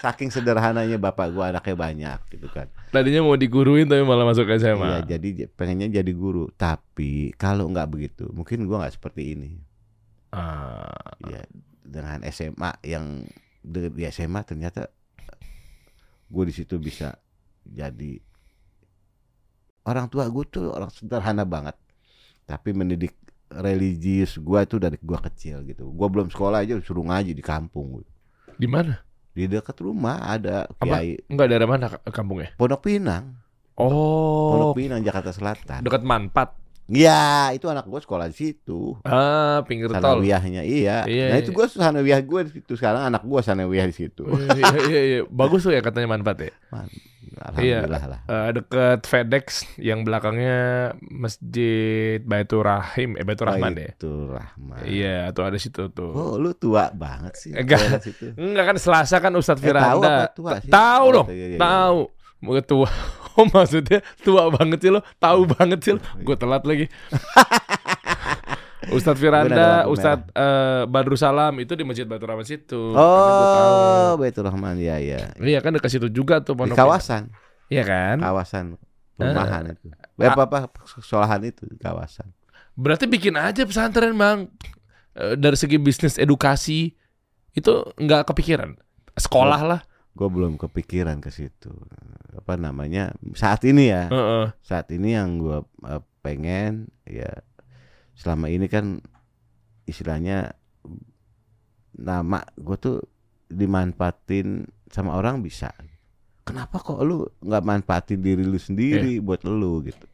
Saking sederhananya bapak gue anaknya banyak gitu kan. Tadinya mau diguruin tapi malah masuk Iya, SMA. jadi j- pengennya jadi guru. Tapi kalau nggak begitu, mungkin gue nggak seperti ini. Ah, Ya dengan SMA yang di di SMA ternyata gue di situ bisa jadi orang tua gue tuh orang sederhana banget. Tapi mendidik religius gue itu dari gue kecil gitu. Gue belum sekolah aja suruh ngaji di kampung. di mana? Di dekat rumah ada kiai Enggak dari mana ka- kampungnya? Pondok Pinang. Oh, Pondok Pinang Jakarta Selatan. dekat Manpat. Iya, itu anak gue sekolah di situ. Ah, pinggir tol. Sanawiyahnya iya. Iya, nah iya. itu gue sanawiyah gue di situ sekarang anak gue sanawiyah di situ. iya, iya, iya. Bagus tuh ya katanya Manpat ya. Man, Alhamdulillah lah. Eh, deket FedEx yang belakangnya Masjid Baitur Rahim, eh Baitur Rahman ya. Itu Rahman. Iya, tuh ada situ tuh. Oh, lu tua banget sih. Enggak. Enggak kan Selasa kan Ustadz Eh, tahu Firanda. apa tua sih? Tahu Oh, dong. iya, iya, iya. Tahu. Mau tua. Oh maksudnya tua banget sih lo, tahu banget sih lo. Gue telat lagi. Ustadz Firanda, Ustadz eh, Badrul Salam itu di Masjid Baitur Rahman situ. Oh, Baitur Rahman ya ya. Iya kan dekat situ juga tuh Di pondok. kawasan, Iya kan? kawasan perumahan itu. Eh, apa apa sekolahan itu di kawasan. Berarti bikin aja pesantren bang. Eh, Dari segi bisnis edukasi itu nggak kepikiran. Sekolah lah. Gue belum kepikiran ke situ. Apa namanya? Saat ini ya. Heeh. saat ini yang gue pengen ya selama ini kan istilahnya nama gue tuh dimanfaatin sama orang bisa. Kenapa kok lu nggak manfaatin diri lu sendiri buat lu gitu?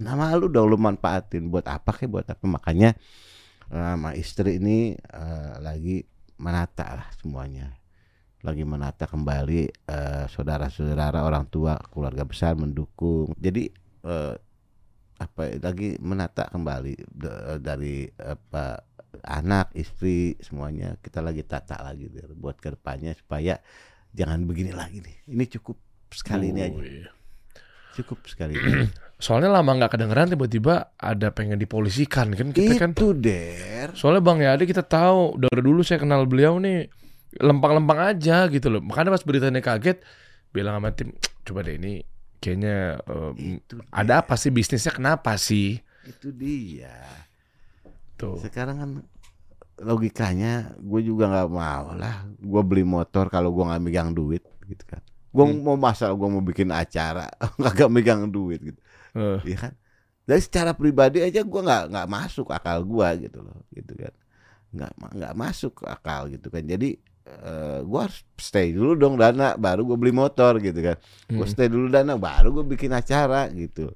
Nama lu udah lu manfaatin. Buat apa kayak buat apa? Makanya sama istri ini eh, lagi menata lah semuanya. Lagi menata kembali eh, saudara-saudara orang tua keluarga besar mendukung. Jadi eh, apa lagi menata kembali da- dari apa anak istri semuanya kita lagi tata lagi buat ke depannya supaya jangan begini lagi nih ini cukup sekali ini aja Oh, iya. cukup sekali ini. Soalnya lama nggak kedengeran tiba-tiba ada pengen dipolisikan kan kita kan. itu der Soalnya Bang Yadi kita tahu dari dulu saya kenal beliau nih lempang-lempang aja gitu loh. Makanya pas beritanya kaget bilang sama tim, coba deh ini kayaknya itu dia, ada apa sih bisnisnya? Kenapa sih? itu dia. Tuh. sekarang kan logikanya gue juga nggak mau lah. Gue beli motor kalau gue nggak megang duit gitu kan. Gue Hmm. mau masa gue mau bikin acara nggak megang duit gitu. Eh, Iya kan? Dari secara pribadi aja gue nggak nggak masuk akal gue gitu loh gitu kan. Nggak nggak masuk akal gitu kan. Jadi eh, gue harus stay dulu dong dana baru gue beli motor gitu kan. Gue mm. stay dulu dana baru gue bikin acara gitu.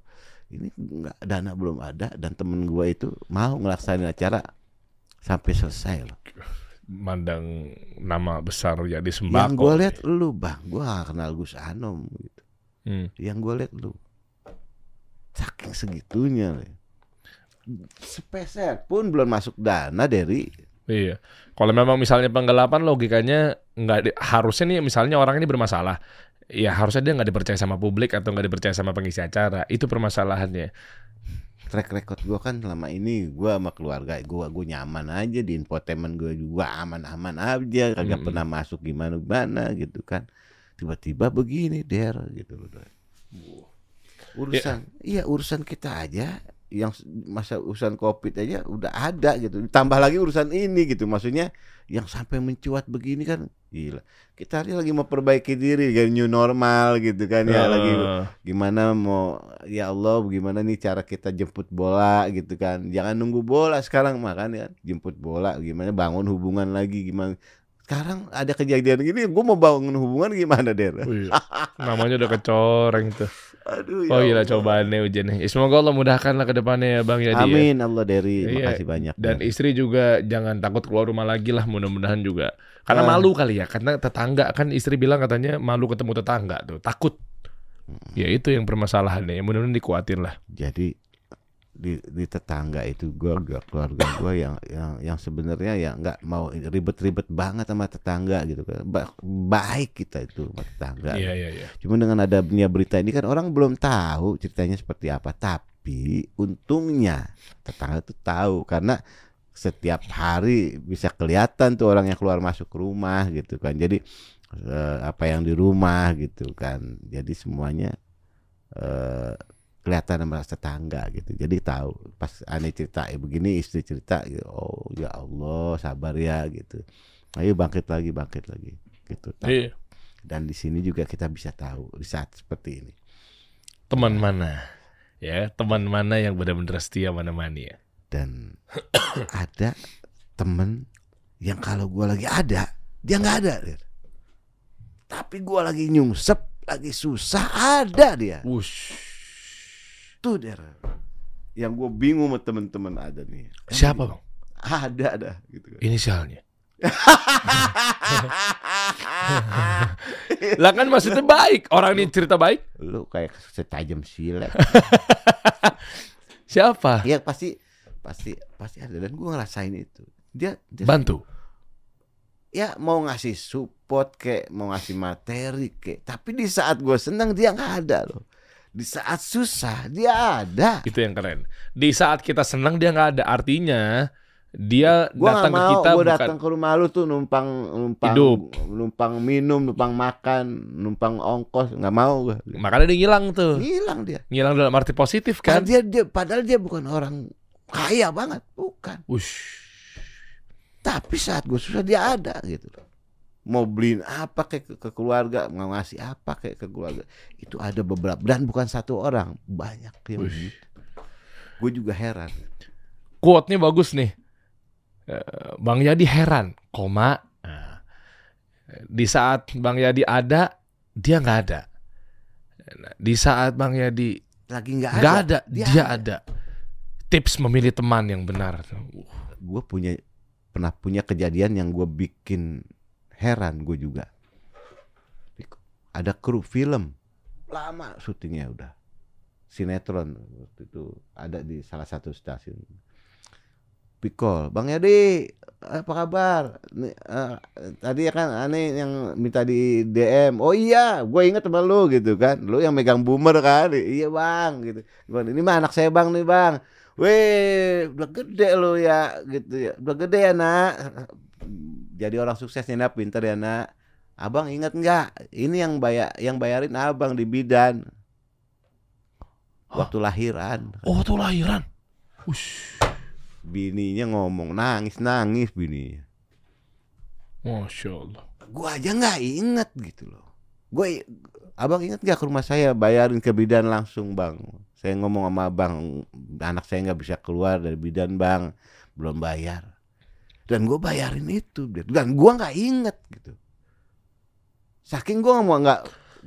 Ini nggak dana belum ada dan temen gue itu mau ngelaksanain acara sampai selesai loh. Mandang nama besar jadi yang sembako. gue lihat lu bang. Gue kenal Gus Anom gitu. Hmm. yang gue lihat lu. Saking segitunya sepeser pun belum masuk dana dari Iya. Kalau memang misalnya penggelapan logikanya nggak di- harusnya nih misalnya orang ini bermasalah. ya harusnya dia nggak dipercaya sama publik atau nggak dipercaya sama pengisi acara. Itu permasalahannya. track record gue kan selama ini gue sama keluarga gue gue nyaman aja di infotainment gue juga aman-aman aja kagak Mm-mm. pernah masuk gimana gimana gitu kan tiba-tiba begini der gitu loh urusan iya urusan kita aja yang masa urusan covid aja udah ada gitu. Tambah lagi urusan ini gitu. Maksudnya yang sampai mencuat begini kan gila. Kita ini lagi memperbaiki diri jadi new normal gitu kan ya. Lagi Eh, gimana mau ya Allah gimana nih cara kita jemput bola gitu kan. Jangan nunggu bola sekarang makan ya. Jemput bola gimana? Bangun hubungan lagi gimana? Sekarang ada kejadian gini gue mau bangun hubungan gimana der? Wih, namanya udah kecoreng tuh. aduh Oh gila Allah. cobaannya ujiannya. Ya, Semoga Allah mudahkan lah ke depannya ya Bang Yadi ya. amin Allah dari Iya, makasih banyak Dan Der. istri juga jangan takut keluar rumah lagi lah mudah-mudahan juga. Karena Ah. malu kali ya, karena tetangga kan istri bilang katanya malu ketemu tetangga tuh, takut. Ya itu yang permasalahannya. Ya, mudah-mudahan dikuatin lah. jadi di, di tetangga itu gue keluarga gue yang yang yang sebenarnya ya nggak mau ribet-ribet banget sama tetangga gitu kan Ba- baik kita itu sama tetangga Iya iya iya. Cuma dengan adanya berita ini kan orang belum tahu ceritanya seperti apa. Tapi untungnya tetangga itu tahu karena setiap hari bisa kelihatan tuh orang yang keluar masuk rumah gitu kan. Jadi eh, apa yang di rumah gitu kan. Jadi semuanya eh, kelihatan sama tetangga gitu. Jadi tahu pas aneh cerita eh, begini istri cerita gitu. Oh ya Allah sabar ya gitu. Ayo bangkit lagi bangkit lagi gitu. Iya. Dan di sini juga kita bisa tahu di saat seperti ini. Teman mana? Ya, teman mana yang benar-benar setia menemani ya? Dan ada temen yang kalau gua lagi ada, dia nggak ada. Der. Tapi gua lagi nyungsep, lagi susah, ada dia. Wush. Tuh der. Yang gue bingung sama temen-temen ada nih. Siapa bang? Ada ada gitu kan. Inisialnya. Lah kan maksudnya baik. Orang ini cerita baik. Lu kayak setajam silet. Siapa? ya pasti pasti pasti ada dan gua ngerasain itu. Dia, dia Bantu. ya mau ngasih support kek mau ngasih materi kek tapi di saat gue senang dia nggak ada loh di saat susah dia ada Itu yang keren. Di saat kita senang dia nggak ada. Artinya dia nggak datang ke mau kita gue bukan datang ke rumah lu tuh numpang numpang Hidup. numpang minum numpang makan numpang ongkos nggak mau gue makanya dia ngilang tuh. hilang dia Ngilang dalam arti positif kan kan? dia dia padahal dia bukan orang kaya banget bukan Wush. tapi saat gue susah dia ada gitu loh mau beliin apa kayak ke, ke keluarga mau ngasih apa kayak ke keluarga itu ada beberapa dan bukan satu orang banyak yang Wush. gue juga heran Quote-nya bagus nih. Eh, Bang Yadi heran, koma. Nah, di saat Bang Yadi ada, dia nggak ada. Nah, Di saat Bang Yadi lagi nggak ada, ada, dia, ada. Tips memilih teman yang benar. gue punya pernah punya kejadian yang gue bikin heran gue juga ada kru film lama syutingnya udah sinetron waktu itu ada di salah satu stasiun Pikol, Bang Yadi, apa kabar? Nih, eh, tadi ya kan aneh yang minta di DM. Oh iya, gue inget sama lu gitu kan. Lu yang megang boomer kan? Iya bang, gitu. Ini mah anak saya bang nih bang. Weh, udah gede lu ya, gitu ya. Udah gede ya nak. Jadi orang sukses nih nak, pinter ya nak. Abang inget nggak? Ini yang bayar, yang bayarin abang di bidan. Waktu lahiran. Oh, tuh lahiran. Wush. Bininya ngomong nangis nangis bininya. Masya Allah. Gua aja nggak inget gitu loh. Gue, abang inget nggak ke rumah saya bayarin ke bidan langsung bang. Saya ngomong sama abang, anak saya nggak bisa keluar dari bidan bang, belum bayar. Dan gue bayarin itu, dan gua nggak inget gitu. Saking gua nggak mau nggak,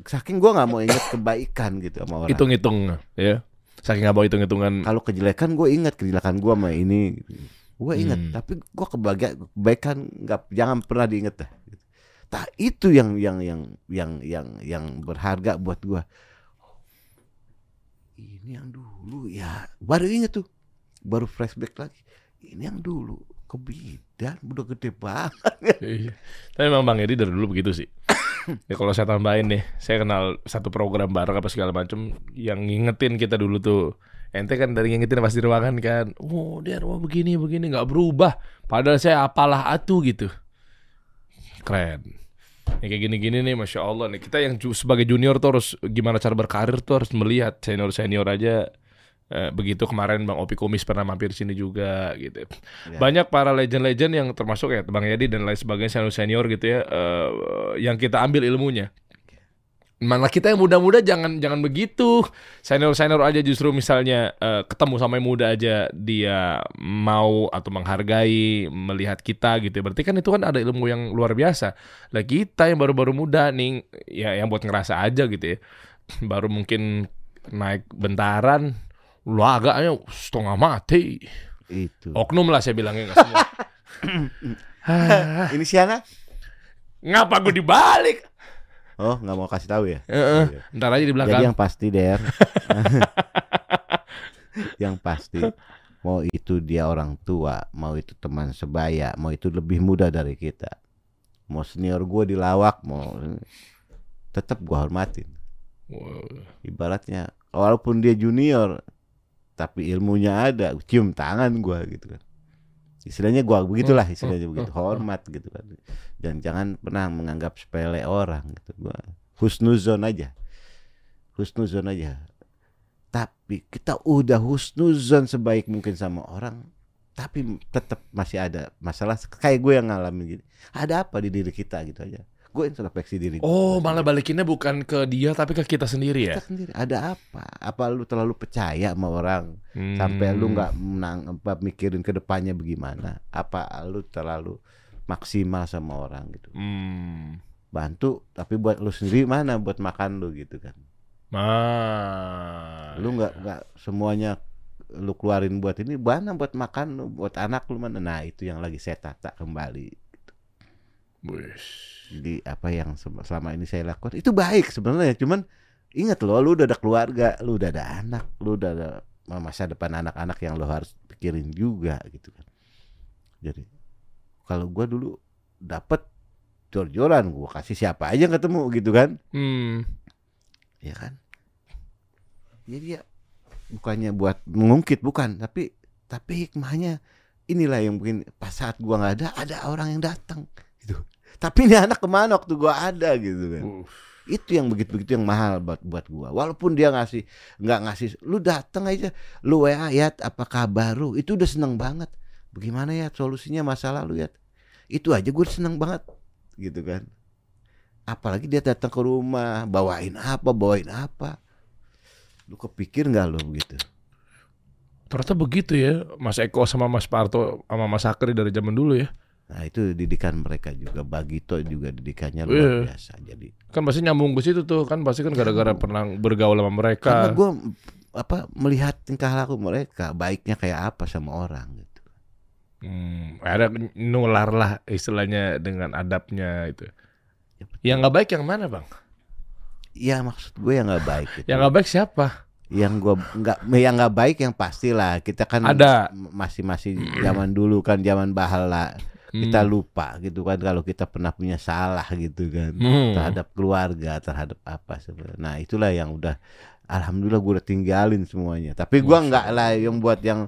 saking gua nggak mau inget kebaikan gitu sama orang. Hitung-hitung ya. Saking nggak mau hitung-hitungan. Kalau kejelekan gue inget kejelekan gua sama ini. Gue inget, Hmm. tapi gua kebahagiaan kebaikan nggak jangan pernah diinget dah. Tak itu yang yang yang yang yang yang berharga buat gua. Ini yang dulu ya, baru inget tuh, baru flashback lagi. Ini yang dulu ke bidan udah gede banget. Iya. Tapi memang Bang Yadi dari dulu begitu sih. ya kalau saya tambahin nih, saya kenal satu program bareng apa segala macam yang ngingetin kita dulu tuh. Ente kan dari ngingetin pas di ruangan kan, oh dia rumah begini begini nggak berubah. Padahal saya apalah atu gitu. Keren. Ya kayak gini-gini nih, masya Allah nih. Kita yang sebagai junior tuh harus gimana cara berkarir tuh harus melihat senior senior aja. Eh, begitu kemarin Bang Opi Kumis pernah mampir sini juga gitu. Ya. Banyak para legend-legend yang termasuk ya Bang Yadi dan lain sebagainya senior-senior gitu ya eh, yang kita ambil ilmunya. Malah kita yang muda-muda jangan jangan begitu. Senior-senior aja justru misalnya eh, ketemu sama yang muda aja dia mau atau menghargai melihat kita gitu. Berarti kan itu kan ada ilmu yang luar biasa. Lah kita yang baru-baru muda nih ya yang buat ngerasa aja gitu ya. Baru mungkin naik bentaran lu agaknya setengah mati. Itu. Oknum lah saya bilangnya nggak semua. Ini Siana? Ngapa gue dibalik? Oh, nggak mau kasih tahu ya? Iya. Ntar aja di Jadi belakang. yang pasti Der, yang pasti mau itu dia orang tua, mau itu teman sebaya, mau itu lebih muda dari kita, mau senior gue dilawak, mau tetap gue hormatin. Ibaratnya walaupun dia junior, tapi ilmunya ada, cium tangan gue gitu kan. Istilahnya gua begitulah Hmm, istilahnya hmm, begitu, hmm, hormat gitu kan. Dan jangan pernah menganggap sepele orang gitu gua. Husnuzon aja. Husnuzon aja. Tapi kita udah husnuzon sebaik mungkin sama orang, tapi tetap masih ada masalah kayak gue yang ngalamin gitu. Ada apa di diri kita gitu aja. Gue introspeksi diri. Oh, malah sendiri. balikinnya bukan ke dia tapi ke kita sendiri ya. kita sendiri. Ada apa? Apa lu terlalu percaya sama orang? sampai Hmm. lu nggak menang apa mikirin ke depannya bagaimana apa lu terlalu maksimal sama orang gitu Hmm. bantu tapi buat lu sendiri mana buat makan lu gitu kan Ah. lu nggak nggak semuanya lu keluarin buat ini mana buat makan lu buat anak lu mana nah itu yang lagi saya tata kembali Wih. jadi apa yang se- selama ini saya lakukan itu baik sebenarnya. Cuman ingat loh lu udah ada keluarga lu udah ada anak lu udah ada masa depan anak-anak yang lo harus pikirin juga gitu kan. Jadi kalau gua dulu dapat jor-joran gua kasih siapa aja yang ketemu gitu kan. Hmm. ya kan? Jadi ya bukannya buat mengungkit bukan. Tapi tapi hikmahnya inilah yang mungkin pas saat gua nggak ada ada orang yang datang gitu. Tapi ini anak ke mana waktu gua ada gitu kan Uh. itu yang begitu-begitu yang mahal buat buat gua. Walaupun dia ngasih nggak ngasih lu datang aja lu wa ya apa kabar lu? Itu udah seneng banget. Bagaimana ya solusinya masalah lu ya itu aja gue seneng banget gitu kan. Apalagi dia datang ke rumah bawain apa bawain apa. Lu kepikir nggak lu begitu Ternyata begitu ya, Mas Eko sama Mas Parto sama Mas Akri dari zaman dulu ya. Nah itu didikan mereka juga Bagito juga didikannya Iya. luar biasa jadi Kan pasti nyambung ke situ tuh, kan pasti kan gara-gara pernah bergaul sama karena mereka. gue apa melihat tingkah laku mereka baiknya kayak apa sama orang gitu Hmm, ada nular lah istilahnya dengan adabnya itu. Ya, betul. Yang nggak baik yang mana bang? Ya maksud gue yang nggak baik gitu. Yang nggak baik siapa? yang gue nggak yang nggak baik yang pastilah kita kan Ada. masih masih zaman dulu kan zaman bahala Hmm. lupa gitu kan kalau kita pernah punya salah gitu kan Hmm. terhadap keluarga terhadap apa sebenarnya nah itulah yang udah alhamdulillah gue udah tinggalin semuanya tapi gue nggak lah yang buat yang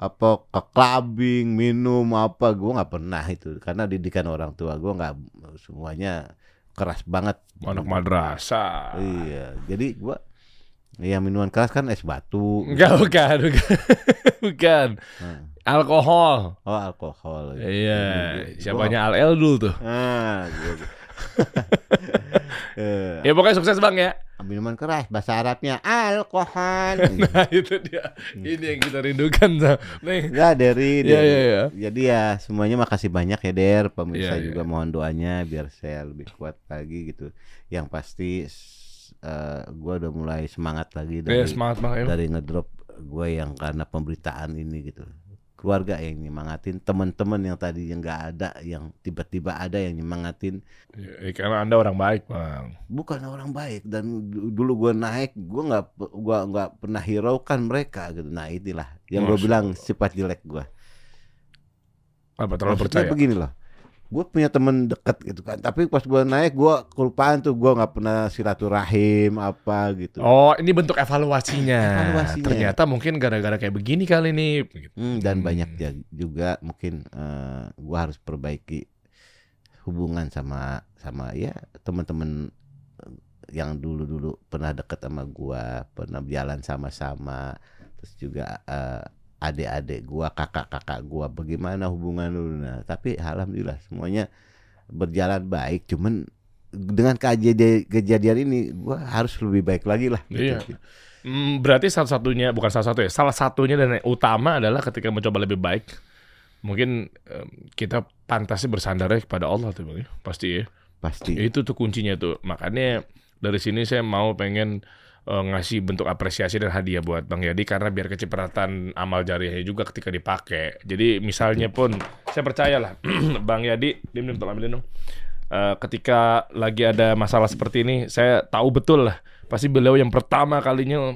apa ke clubbing minum apa gue nggak pernah itu karena didikan orang tua gue nggak semuanya keras banget anak madrasah. Iya, jadi gua ya minuman keras kan es batu. Enggak, bukan, bukan. bukan. Nah, Alkohol. Oh, alkohol. Iya, Gua- siapanya Al El dulu tuh. Ah, Eh, Ya pokoknya sukses bang ya. minuman keras bahasa Arabnya alkohol. Nah itu dia. Ini yang kita rindukan. Nih. Enggak dari Iya iya iya. Jadi ya semuanya makasih banyak ya Der, pemirsa Iya, juga iya. mohon doanya biar saya lebih kuat lagi gitu. Yang pasti s- eh, gua udah mulai semangat lagi Ya, dari semangat bang. ya. dari ngedrop gue yang karena pemberitaan ini gitu keluarga yang nyemangatin teman-teman yang tadi yang nggak ada yang tiba-tiba ada yang nyemangatin. Ya, karena anda orang baik bang. bukan orang baik dan du- dulu gue naik gue nggak gua nggak pernah hiraukan mereka gitu. Nah inilah yang gue bilang sifat jelek gue Apa terlalu Maksudnya percaya? begini loh gue punya temen deket gitu kan tapi pas gue naik gue kelupaan tuh gue nggak pernah silaturahim apa gitu Oh, ini bentuk evaluasinya. Evaluasinya. Ternyata mungkin gara-gara kayak begini kali ini. Hmm, dan Hmm. banyak ja- juga mungkin eh, gue harus perbaiki hubungan sama sama ya teman-teman eh, yang dulu-dulu pernah deket sama gue pernah jalan sama-sama terus juga eh, adik-adik gue kakak-kakak gue bagaimana hubungan dulu nah tapi alhamdulillah semuanya berjalan baik cuman dengan kejadian kejadian ini gue harus lebih baik lagi lah Iya. gitu. Hmm, berarti salah satunya bukan salah satu ya, salah satunya dan yang utama adalah ketika mencoba lebih baik. Mungkin kita pantasnya bersandarnya kepada Allah tuh Bang ya. Pasti ya. pasti Itu tuh kuncinya tuh. Makanya dari sini saya mau pengen eh, ngasih bentuk apresiasi dan hadiah buat Bang Yadi karena biar kecipratan amal jariahnya juga ketika dipakai. Jadi misalnya pun saya percaya lah Bang Yadi, diam diam tolong ambilin dong. Eh, ketika lagi ada masalah seperti ini, saya tahu betul lah pasti beliau yang pertama kalinya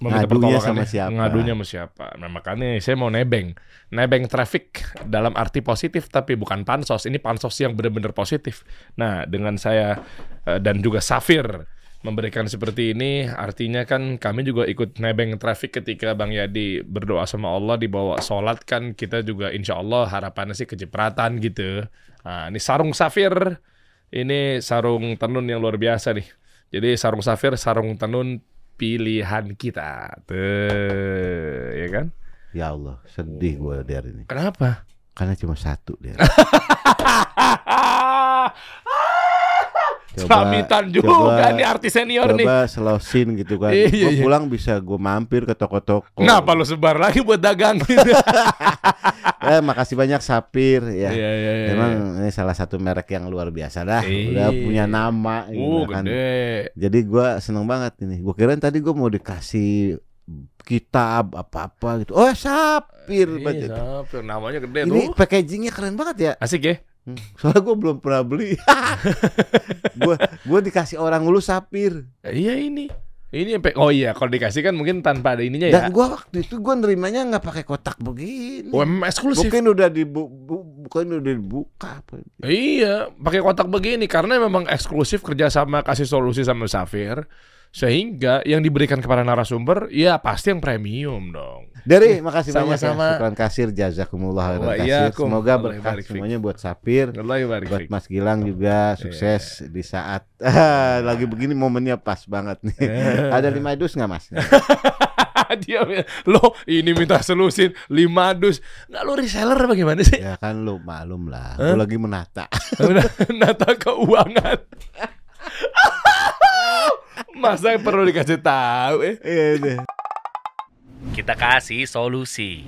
meminta Ngadunya pertolongan sama siapa? ngadunya sama siapa. Nah makanya saya mau nebeng, nebeng traffic dalam arti positif tapi bukan pansos. Ini pansos yang benar-benar positif. Nah dengan saya eh, dan juga Safir memberikan seperti ini, artinya kan kami juga ikut nebeng traffic ketika Bang Yadi berdoa sama Allah dibawa sholat kan kita juga insya Allah harapannya sih kecipratan gitu. Nah ini sarung Safir, ini sarung tenun yang luar biasa nih. Jadi sarung Safir, sarung tenun pilihan kita. Tuh, ya kan? ya Allah sedih gue dari ini Kenapa? karena cuma satu dia Selamitan juga coba- nih artis senior nih. coba selosin gitu kan Iya, gue iya. pulang bisa gue mampir ke toko-toko Kenapa lu sebar lagi buat dagang? eh makasih banyak Sapir ya Iya, iya, iya. Emang ini salah satu merek yang luar biasa dah Iya. udah punya nama Uh, gitu kan. gede. jadi gue seneng banget ini gue kirain tadi gue mau dikasih kitab apa-apa gitu oh Sapir Iya, Sapir. namanya gede ini tuh. packagingnya keren banget ya Asik ya? Hmm, soalnya gue belum pernah beli gue gue dikasih orang lu Sapir Eh, Iya ini. Ini yang pe- oh iya kalau dikasih kan mungkin tanpa ada ininya ya. dan gue waktu itu gue nerimanya nggak pakai kotak begini Oh, emang eksklusif. Mungkin udah dibu bu- bukan udah dibuka apa. Iya, pakai kotak begini karena memang eksklusif kerjasama kasih solusi sama Safir, sehingga yang diberikan kepada narasumber ya pasti yang premium dong. Dari makasih banyak Sama-sama. ya. Syukran kasir jazakumullah khairan Wa kasir. Semoga berkah semuanya buat Sapir, buat. Mas Gilang juga sukses di saat lagi begini momennya pas banget nih. Ada lima dus nggak Mas? Dia lo ini minta selusin lima dus, nggak lo reseller apa gimana sih? ya kan lu maklum lah. Gue lagi menata. Nata keuangan. Masa perlu dikasih tahu eh? Iya deh. Kita kasih solusi.